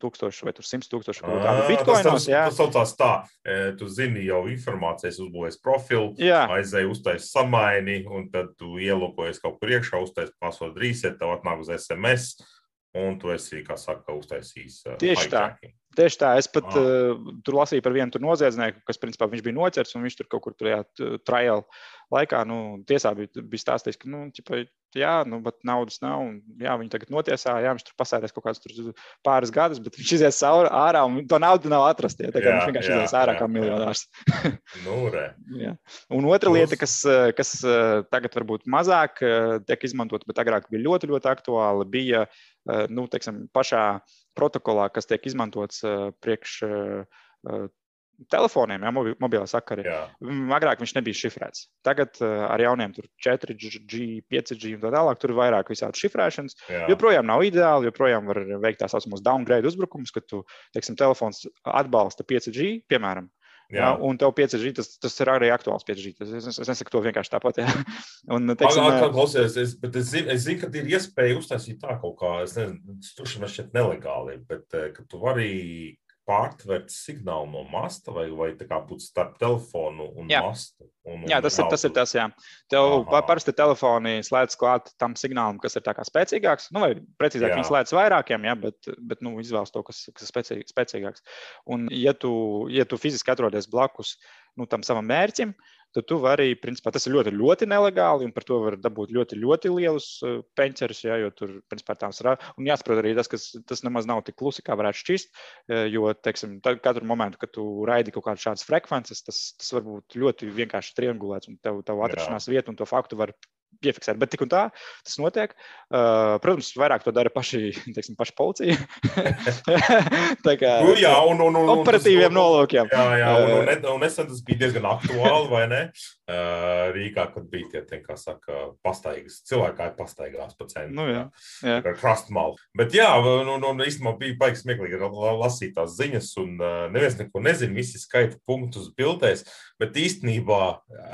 tūkstoši vai 100 tūkstoši kaut kādu bitkoinu. Tas, tas saucās tā, e, tu zini jau informācijas, uzbūvēs profilu, aizēji uztais samaini, un tad tu ielūkojies kaut kur iekšā, uztais password reset, tev atnāk uz SMS, un tu esi, kā saka, uztaisījis. Uh, Tieši tā. Tieši tā, es pat ah. uh, tur lasīju par vienu noziedznieku, kas principā viņš bija noķerts un viņš tur kaut kur tajā trial laikā, nu, tiesā bija, bija stāstījis, ka, nu, ķipa, jā, nu, bet naudas nav. Un, jā, viņi tagad notiesā, jā, viņš tur pasēdēs kaut kādus pāris gadus, bet viņš izies ārā un to naudu nav atrast. Ja, tā kā jā, viņš vienkārši izies ārā jā, kā miljonārs. nu, un otra lieta, kas, kas tagad varbūt mazāk tiek izmantot, bet agrāk bija ļoti, ļoti aktuāla, bija nu, teiksim, pašā protokolā, kas tiek izmantots priekš telefoniem, ja, mobilā sakarā. Agrāk viņš nebija šifrēts. Tagad uh, ar jauniem 4G, 5G un tā tālāk tur ir vairāk visādi šifrēšanas. Jā. Joprojām nav ideāli, joprojām var veikt tā saucamos downgrade uzbrukumus, kad tu, teiksim, telefons atbalsta 5G, piemēram. Jā. Jā, un tev 5G tas, tas ir arī aktuāls 5G. Tas, es, es nesaku to vienkārši tāpat. Jā. Un, teiksim, Agā, klausies, es, es zinu, es zinu, ka ir iespēja uztaisīt tā kaut kā, es nezinu, tas man šķiet nelegāli, bet ka tu vari pārtvert signālu no masta vai, vai tā kā būt starp telefonu un jā. mastu? Un, jā, tas ir, tas ir tas, jā. Tev Aha. parasti telefoni slēdz klāt tam signālam, kas ir tā kā spēcīgāks, nu, vai precīzāk, viņi slēdz vairākiem, jā, bet, bet nu, izvēlas to, kas, kas ir spēcīgāks. Un, ja tu, ja tu fiziski atrodies blakus nu, tam savam mērķim, tad tu vari, principā, tas ir ļoti, ļoti nelegāli, un par to var dabūt ļoti, ļoti lielus uh, peņķerus, ja, jo tur, principā, tās ir. Un jāsaprot arī tas, ka tas nemaz nav tik klusi, kā varētu šķist, uh, jo, teiksim, katru momentu, kad tu raidi kaut kādas šādas frekvences, tas, tas var būt ļoti vienkārši triangulēts, un tev, tev atrašanās vieta un to faktu var piefiksēt. Bet tik un tā tas notiek. Uh, protams, vairāk to dara paši, teiksim, paši policija. tā kā nu, jā, un, un, un, operatīviem un, nolūkiem. Jā, jā, un, un, un, un nesen tas bija diezgan aktuāli, vai ne? Uh, Rīgā, kad bija tie, tie kā saka, pastaigas, cilvēki pastaigās pa centru. Nu, jā, jā. Krastmalu. Bet jā, un, un, un īstenībā bija baigs smieklīgi lasīt tās ziņas, un uh, neviens neko nezina, visi skaita punktus bildēs, bet īstenībā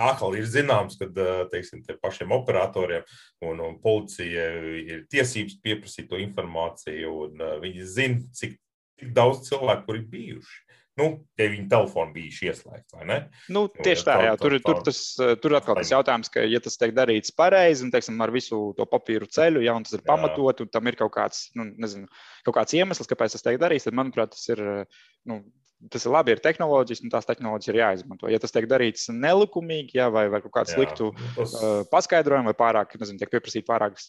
atkal ir zināms, ka, teiksim, tie pašiem operatoriem un, un policijai ir tiesības pieprasīt to informāciju, un uh, viņi zina, cik, cik daudz cilvēku tur ir bijuši. Nu, ja viņa telefona bija ieslēgta, vai ne? Nu, tieši tā, jā. Tur, tur, tas, tur atkal tas jautājums, ka, ja tas tiek darīts pareizi un, teiksim, ar visu to papīru ceļu, ja tas ir pamatot, un tam ir kaut kāds, nu, nezinu, kaut kāds iemesls, kāpēc tas tiek darīts, tad, manuprāt, tas ir, nu, tas ir labi, ir tehnoloģijas, un tās tehnoloģijas ir jāizmanto. Ja tas tiek darīts nelikumīgi, jā, vai, vai kaut kādu sliktu jā, tas... uh, paskaidrojumu, vai pārāk, nezinu, tiek pieprasīta pārāk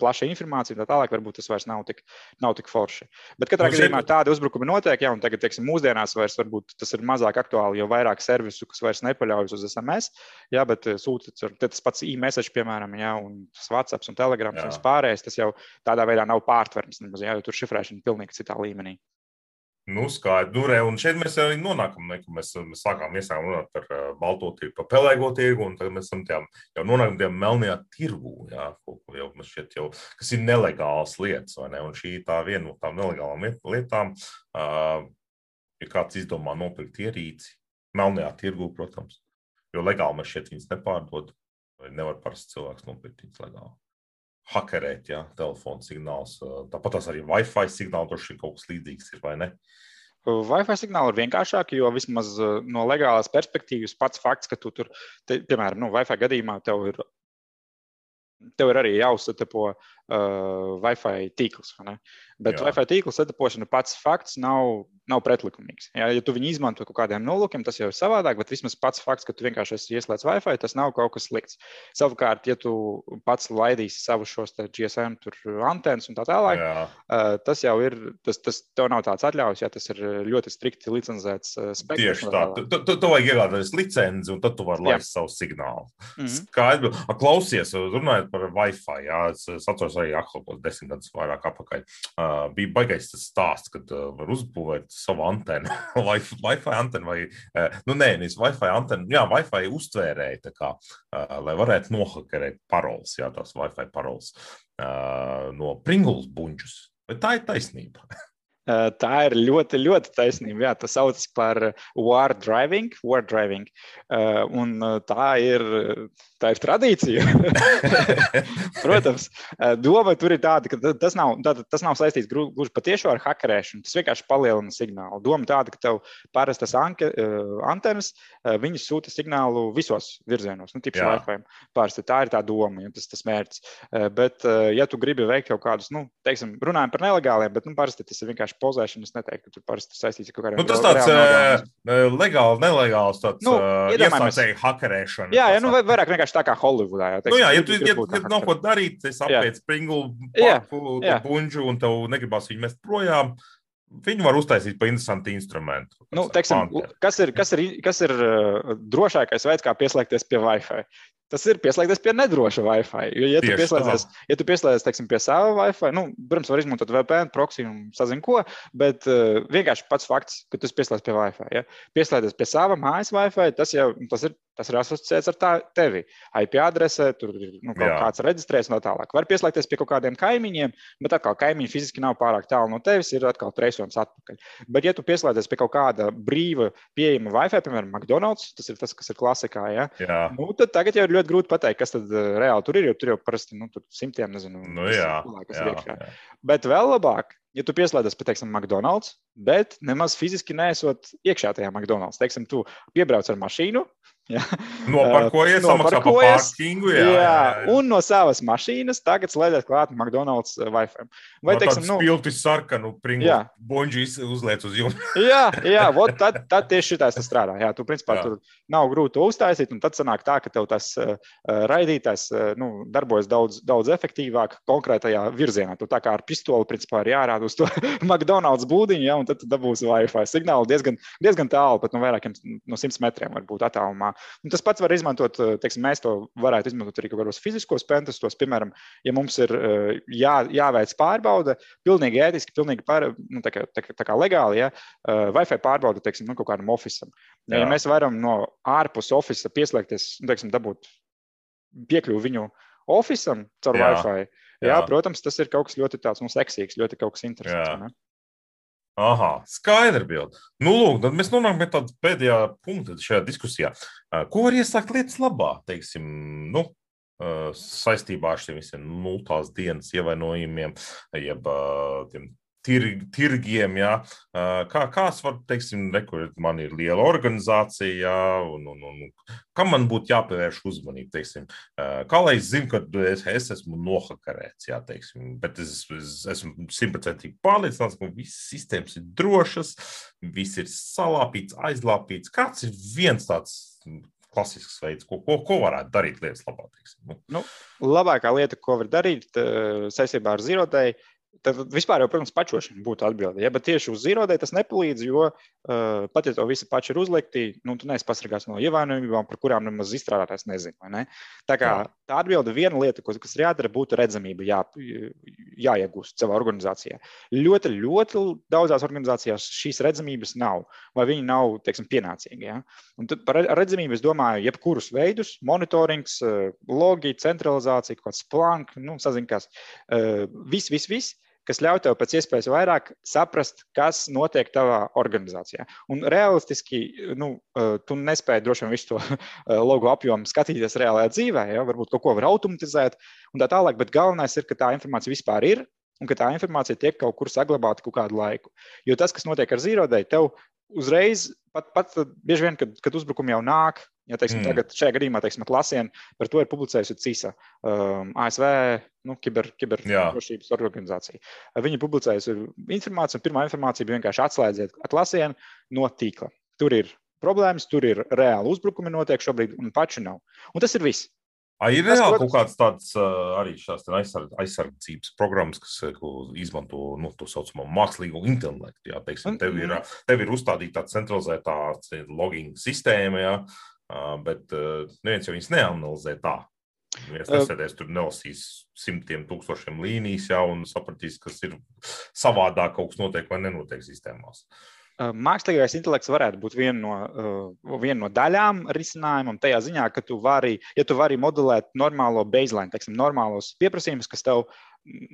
plaša informācija, tā tālāk, varbūt tas vairs nav tik, nav tik forši. Bet katrā nu, gadījumā tādi uzbrukumi notiek, ja tagad, teiksim, mūsdienās vairs varbūt tas ir mazāk aktuāli, jo vairāk servisu, kas vairs nepaļaujas uz SMS, jā, bet sūta tas pats e-message, piemēram, jā, un tas WhatsApp un Telegram un vispārējais, tas jau tādā veidā nav pārtverams, nemaz, jā, jo tur šifrēšana ir pilnīgi citā līmenī. Nu, skaidrs, nu, re, un šeit mēs arī nonākam, ne, mēs, mēs sākām iesākt runāt par uh, balto tirgu, par pelēko tirgu, un tagad mēs esam tajā, jau nonākam tajā melnajā tirgu, jā, jau šeit jau, kas ir nelegāls lietas, vai ne, un šī tā viena no tām nelegālām lietām, uh, ja kāds izdomā nopirkt ierīci, melnajā tirgu, protams, jo legāli mēs šeit viņas nepārdod, vai nevar parasts cilvēks nopirkt viņas legāli hakerēt, ja telefona signāls. Tāpat tās arī Wi-Fi signāli droši vien kaut kas līdzīgs ir, vai ne? Wi-Fi signāli ir vienkāršāki, jo vismaz no legālās perspektīvas pats fakts, ka tu tur, te, piemēram, nu, Wi-Fi gadījumā tev ir, tev ir arī jāuzsatapo uh, Wi-Fi tīkls. Bet Jā. Wi-Fi tīkla satapošana pats fakts nav, nav pretlikumīgs. Ja, ja tu viņu izmanto kaut kādiem nolūkiem, tas jau ir savādāk, bet vismaz pats fakts, ka tu vienkārši esi ieslēdz Wi-Fi, tas nav kaut kas slikts. Savukārt, ja tu pats laidīsi savus šos GSM antenas un tā tālāk, Jā. uh, tas jau ir, tas, tas tev nav tāds atļaus, ja tas ir ļoti strikti licencēts uh, spektrs. Tieši tā, tu, tu, tu vajag iegādāties licenci un tad tu vari laist savu signālu. Mm -hmm. Skaidri, klausies, runājot par Wi-Fi, jā, es, es atceros arī Aklopos desmit gadus vairāk apakaļ. Uh, bija baigais tas stāsts, kad uh, var uzbūvēt savu antenu, Wi-Fi antenu vai, uh, nu nē, nevis Wi-Fi antenu, jā, Wi-Fi uztvērēja, kā, uh, lai varētu nohakerēt paroles, jā, tās Wi-Fi paroles uh, no Pringles buņģus. Vai tā ir taisnība? Eh, tā ir ļoti, ļoti taisnība. Jā, tas saucas par war driving. War driving. Eh, un eh, tā ir, tā ir tradīcija. Protams, doma tur ir tāda, ka tas nav, tāda, tas nav saistīts gluži patiešām ar hackerēšanu. Tas vienkārši palielina signālu. Doma tāda, ka tev parastas anke, antenas, sūta signālu visos virzienos, nu, tipā Wi-Fi. Pārsti tā ir tā doma, ja tas ir tas mērķis. Bet, ja tu gribi veikt kaut kādus, nu, teiksim, runājam par nelegāliem, bet nu, parasti tas ir vienkārši pozēšana. Es neteiktu, ka tur parasti saistīts ar kaut kādiem nu, tas tāds uh, legāls, nelegāls, tāds nu, iesaistīts hakerēšana. Jā, jā nu, vairāk vienkārši tā kā Holivudā. Jā, teiksim, nu, jā, ja tu ja, ja nav ko darīt, es apēc Pringlu parku, bunžu un tev negribas viņu mest projām. Viņu var uztaisīt par interesantu instrumentu. Nu, teiksim, kas ir, kas ir, kas ir uh, drošākais veids, kā pieslēgties pie Wi-Fi? Tas ir pieslēgties pie nedroša Wi-Fi. Jo, ja tu pieslēdzies, ja tu pieslēdzies teiksim, pie sava Wi-Fi, nu, protams, var izmantot VPN, proxy un sazinu ko, bet uh, vienkārši pats fakts, ka tu pieslēdzies pie Wi-Fi. Ja? Pieslēdzies pie sava mājas Wi-Fi, tas jau tas ir, tas ir asociēts ar tā, tevi. IP adrese, tur ir nu, kaut Jā. kāds reģistrēts tā tālāk. Var pieslēgties pie kaut kādiem kaimiņiem, bet atkal kaimiņi fiziski nav pārāk tālu no tevis, ir atkal treisojums atpakaļ. Bet, ja tu pieslēdzies pie kaut kāda brīva, pieejama Wi-Fi, piemēram, McDonald's, tas ir tas, kas ir klasikā, ja? Jā. nu, tad tagad jau ir ļoti grūti pateikt, kas tad uh, reāli tur ir. Jo tur jau parasti nu, tur simtiem, nezinu, nu, jā, cilvēku ir iekšā. Jā. Bet vēl labāk, ja tu pieslēdzies pie, teiksim, McDonald's, bet nemaz fiziski nesot iekšā tajā McDonald's. Teiksim, tu piebrauc ar mašīnu, Ja. Noparkojies, samaksā par parkingu. Jā, jā, jā, un no savas mašīnas tagad slēdzat klāt McDonald's Wi-Fi. Vai, no teiksim, nu, spilti sarkanu, pringu, bonģis uzliec uz jums. jā, jā, vot, tad, tad tieši šitais strādā. Jā, tu principā jā. tur nav grūti uztaisīt, un tad sanāk tā, ka tev tas uh, raidītājs uh, nu, darbojas daudz, daudz efektīvāk konkrētajā virzienā. Tu tā kā ar pistoli principā ir jārāda uz to McDonald's būdiņu, ja, un tad tu dabūsi Wi-Fi signālu diezgan, diezgan tālu, pat no vairākiem no 100 metriem varbūt attālumā. Un tas pats var izmantot, teiksim, mēs to varētu izmantot arī kaut kādos fiziskos pentestos. Piemēram, ja mums ir jā, jāveic pārbaude, pilnīgi ētiski, pilnīgi pār, nu, tā kā, tā, tā kā legāli, ja, Wi-Fi pārbaude, teiksim, nu, kaut kādam oficiam. Ja, ja mēs varam no ārpus oficiāla pieslēgties, nu, teiksim, dabūt piekļuvi viņu oficiālam caur jā. Wi-Fi, jā, jā, protams, tas ir kaut kas ļoti tāds mums seksīgs, ļoti kaut kas interesants. Aha, skaidra bilde. Nu, lūk, tad mēs nonākam pie tāda pēdējā punkta šajā diskusijā. Ko var ieslēgt lietas labā? Teiksim, nu, saistībā ar šiem visiem nultās dienas ievainojumiem, jeb tiem tirg, tirgiem. Jā. Kā, kāds var, teiksim, rekurēt, man ir liela organizācija, jā, un, un, un kam man būtu jāpievērš uzmanība, teiksim. Kā lai es zinu, ka es, es esmu nohakarēts, jā, teiksim, bet es, es esmu simtprocentīgi pārliecināts, ka visas sistēmas ir drošas, viss ir salāpīts, aizlāpīts. Kāds ir viens tāds klasisks veids, ko, ko, ko varētu darīt lietas labāk. Nu. Nu, labākā lieta, ko var darīt saistībā ar zīrotēju, Tad vispār jau, protams, pačošana būtu atbilde. Ja? Bet tieši uz zīrodē tas nepalīdz, jo uh, pat ja to visi paši ir uzlikti, nu, tu neesi pasargāts no ievainojumiem, par kurām nemaz izstrādātājs nezina. Ne? Tā, kā, tā atbilde viena lieta, kas ir jādara, būtu redzamība, jā, jāiegūst savā organizācijā. Ļoti, ļoti daudzās organizācijās šīs redzamības nav, vai viņi nav teiksim, pienācīgi. Ja? Un tad par redzamību es domāju, jebkurus veidus, monitorings, logi, centralizācija, kaut kāds planks, nu, saziņas, uh, viss, viss, viss kas ļauj tev pēc iespējas vairāk saprast, kas notiek tavā organizācijā. Un realistiski, nu, eh, tu nespēji droši vien visu to eh, logo apjomu skatīties reālajā dzīvē, ja? varbūt kaut ko var automatizēt un tā tālāk, bet galvenais ir, ka tā informācija vispār ir un ka tā informācija tiek kaut kur saglabāta kaut kādu laiku. Jo tas, kas notiek ar zīrodēju, tev uzreiz, pat, pat bieži vien, kad, kad uzbrukumi jau nāk, ja teiksim, mm. tagad šajā gadījumā, teiksim, klasiena par to ir publicējusi CISA, um, ASV nu, kiber, kiberdrošības organizācija. Viņi publicējusi informāciju, un pirmā informācija bija vienkārši atslēdziet klasienu no tīkla. Tur ir problēmas, tur ir reāli uzbrukumi notiek šobrīd, un paši nav. Un tas ir viss. A, ir tas, reāli kaut kāds tāds arī šās aizsardz, aizsardzības programmas, kas izmanto nu, to saucamo mākslīgo intelektu. Jā, teiksim, tev, ir, mhm. tev ir uzstādīta tāda centralizētā logging sistēma, jā, bet neviens jau viņas neanalizē tā. Viens nesēdēs tur, nelasīs simtiem tūkstošiem līnijas jau un sapratīs, kas ir savādāk, kaut kas notiek vai nenotiek sistēmās. Mākslīgais intelekts varētu būt viena no, viena no daļām risinājumam, tajā ziņā, ka tu vari, ja tu vari modelēt normālo baseline, teiksim, normālos pieprasījumus, kas tev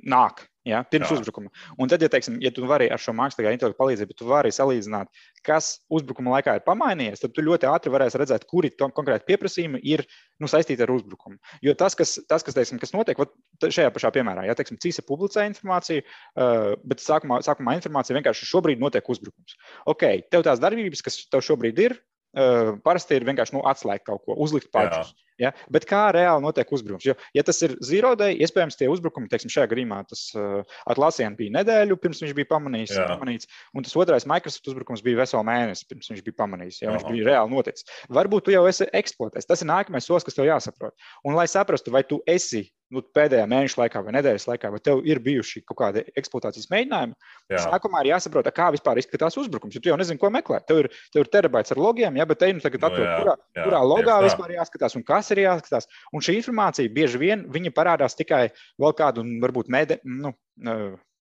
nāk ja, pirms Jā. uzbrukuma. Un tad, ja, teiksim, ja tu vari ar šo mākslīgā intelektu palīdzību, tu vari salīdzināt, kas uzbrukuma laikā ir pamainījies, tad tu ļoti ātri varēsi redzēt, kuri konkrēti pieprasījumi ir nu, saistīti ar uzbrukumu. Jo tas, kas, tas, kas, teiksim, kas notiek šajā pašā piemērā, ja teiksim, CISA publicē informāciju, uh, bet sākumā, sākumā informācija vienkārši šobrīd notiek uzbrukums. Ok, tev tās darbības, kas tev šobrīd ir, uh, parasti ir vienkārši nu, atslēgt kaut ko, uzlikt paģus. Ja? Bet kā reāli notiek uzbrukums? Jo, ja tas ir zīrodei, iespējams, tie uzbrukumi, teiksim, šajā gadījumā tas uh, Atlasienu bija nedēļu, pirms viņš bija pamanījis, pamanīts, un tas otrais Microsoft uzbrukums bija veselu mēnesi, pirms viņš bija pamanījis. Ja? Viņš bija reāli noticis. Varbūt tu jau esi eksploatējis. Tas ir nākamais solis, kas tev jāsaprot. Un, lai saprastu, vai tu esi nu, pēdējā mēneša laikā vai nedēļas laikā, vai tev ir bijuši kaut kādi eksploatācijas mēģinājumi, Jā. sākumā ir jāsaprot, kā vispār izskatās uzbrukums. Jo tu jau nezini, ko meklēt. Tev ir, tev ir terabaits ar logiem, ja, bet te nu tagad atrod, no, kurā, jā, kurā logā vispār jāskatās un kas ir jāskatās. Un šī informācija bieži vien parādās tikai vēl kādu, varbūt, nede, nu,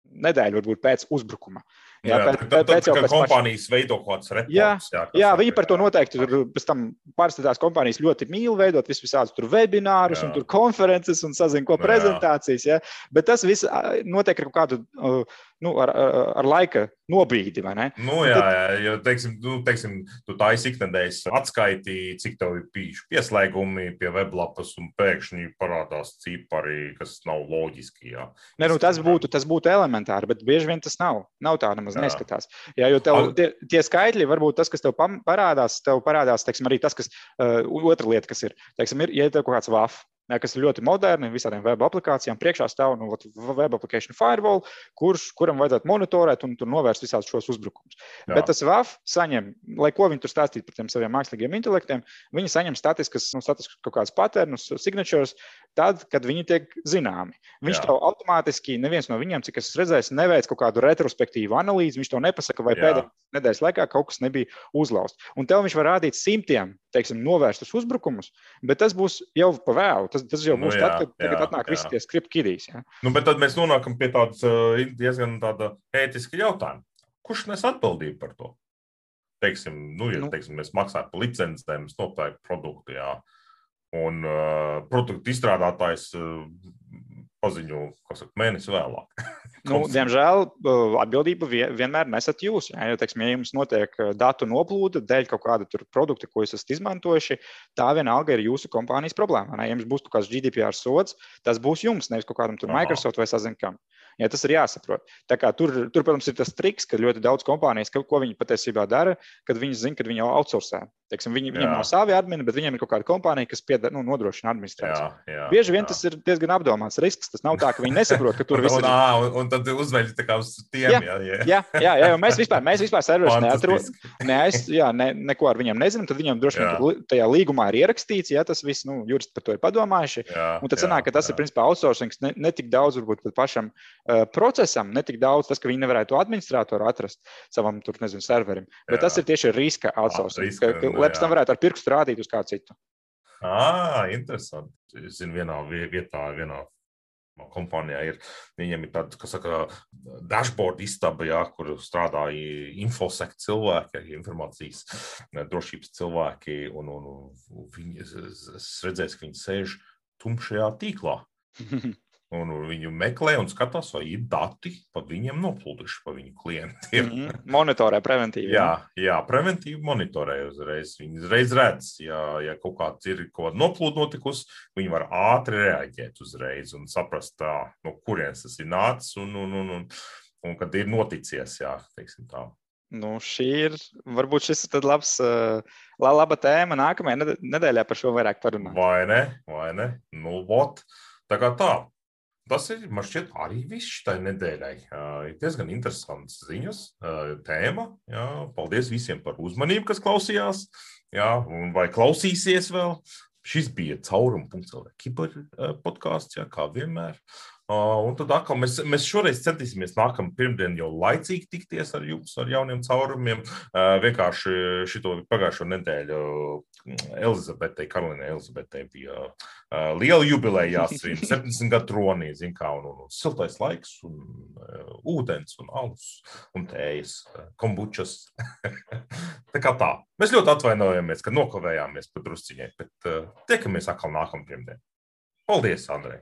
nedēļu varbūt, pēc uzbrukuma. Jā, jā, pēc, tad, pēc tad, pēc kompānijas paša... veido kaut kādas reportus. Jā, jā, jā viņi par to noteikti tur pēc tam parasti tās kompānijas ļoti mīl veidot vis visādus tur webinārus jā. un tur konferences un sazin ko prezentācijas. Jā. Bet tas viss notiek ar kaut kādu nu, ar, ar laika nobīdi. Nu, jā, tad... jā, jo, teiksim, nu, teiksim, tu tā izsīknedēļas atskaiti, cik tev ir bijuši pieslēgumi pie weblapas, un pēkšņi parādās cipari, kas nav loģiski. Jā. Ne, nu, tas, būtu, tas būtu elementāri, bet bieži vien tas nav. Nav tā nemaz jā. neskatās. Jā, jo tev, tie, tie skaitļi, varbūt tas, kas tev parādās, tev parādās teiksim, arī tas, kas uh, otra lieta, kas ir, teiksim, ir, ja tev kaut kāds VAF kas ir ļoti moderni, visādiem web aplikācijām. Priekšā stāv nu, web application firewall, kurš, kuram vajadzētu monitorēt un novērst visādus šos uzbrukumus. Jā. Bet tas WAF saņem, lai ko viņi tur stāstītu par tiem saviem mākslīgiem intelektiem, viņi saņem statiskas, nu, statiskas kaut kādas patērnus, signatures, tad, kad viņi tiek zināmi. Viņš Jā. to automātiski, neviens no viņiem, cik es redzēju, neveic kaut kādu retrospektīvu analīzi. Viņš to nepasaka, vai pēdējā nedēļas laikā kaut kas nebija uzlausts. Un tev viņš var rādīt simtiem, teiksim, novērstus uzbrukumus, bet tas būs jau pa vēlu. Tas, tas jau nu būs nu, jā, tad, kad tagad jā, atnāk jā. visi tie skript kidīs. Ja? Nu, bet tad mēs nonākam pie tādas diezgan tāda ētiska jautājuma. Kurš nes atbildību par to? Teiksim, nu, ja nu. teiksim, mēs maksājam par licencēm, mēs nopērkam produktu. Jā. Un uh, produktu izstrādātājs uh, paziņo, kas ir mēnesis vēlāk. nu, diemžēl atbildību vienmēr nesat jūs. Jā, jo, teiksim, ja jums notiek datu noplūde dēļ kaut kāda produkta, ko jūs esat izmantojuši, tā vienalga ir jūsu kompānijas problēma. Ja jums būs kaut kāds GDPR sods, tas būs jums, nevis kaut kādam Microsoft vai sazinkam. Ja, tas ir jāsaprot. Tur, tur, protams, ir tas triks, ka ļoti daudz kompānijas, ko viņi patiesībā dara, kad viņi zina, ka viņi jau outsourcē. Teiksim, viņi, viņiem nav savi admini, bet viņiem ir kaut kāda kompānija, kas piedar, nu, nodrošina administrāciju. Bieži vien jā. tas ir diezgan apdomāts risks. Tas nav tā, ka viņi nesaprot, ka tur viss ir. Un, un, tad uzveļ tā kā uz tiem. Jā, jā, jā. jā, jā, jā mēs vispār, mēs vispār serverus neatrodam. Ne, jā, ne, neko ar viņiem nezinām. Tad viņiem droši vien tajā līgumā ir ierakstīts, ja tas viss, nu, juristi par to ir padomājuši. Jā, un tad sanāk, ka tas jā. ir principā outsourcing ne, ne tik daudz varbūt pat pašam procesam, ne tik daudz tas, ka viņi nevarētu administratoru atrast savam, tur, nezinu, serverim. Bet jā. tas ir tieši riska outsourcing. Ah, riska, ka, ka, nu, pēc tam varētu ar pirkstu strādīt uz kādu citu. Ah, interesanti. Es zinu, vienā vietā, vienā kompānijā ir. Viņiem ir tāda, kas saka, dashboard istaba, jā, kur strādā infosek cilvēki, informācijas drošības cilvēki, un, un, un viņi, es redzēju, ka viņi sēž tumšajā tīklā. Un viņu meklē un skatās, vai ir dati par viņiem noplūduši, par viņu klientiem. Mm -hmm. Monitorē preventīvi. jā, jā, preventīvi monitorē uzreiz. Viņi uzreiz redz, ja, ja kaut kāds ir kaut kāda noplūda notikusi, viņi var ātri reaģēt uzreiz un saprast, tā, no kurienes tas ir nācis un, un, un, un, un kad ir noticies. Jā, Nu, šī ir varbūt šis ir labs, laba tēma. Nākamajā nedēļā par šo vairāk parunāsim. Vai ne? Vai ne? Nu, vot. Tā kā tā, Tas ir man šķiet arī viss šai nedēļai. Ir diezgan interesants ziņas, tēma. Jā. Paldies visiem par uzmanību, kas klausījās, jā, vai klausīsies vēl. Šis bija caurums.cl. kiberpodkāsts, kā vienmēr. Uh, un tad atkal mēs, mēs šoreiz centīsimies nākamā pirmdiena jau laicīgi tikties ar jums, ar jauniem caurumiem. Uh, vienkārši šito pagājušo nedēļu Elizabetei, Karolīnai Elizabetei bija uh, liela jubileja jāsvin, 70 gadu tronī, zin kā, un, un, un siltais laiks, un uh, ūdens, un alus, un tējas, uh, kombučas. tā kā tā. Mēs ļoti atvainojamies, ka nokavējāmies pa drusciņai, bet uh, tiekamies atkal nākamā pirmdiena. Paldies, Andrej!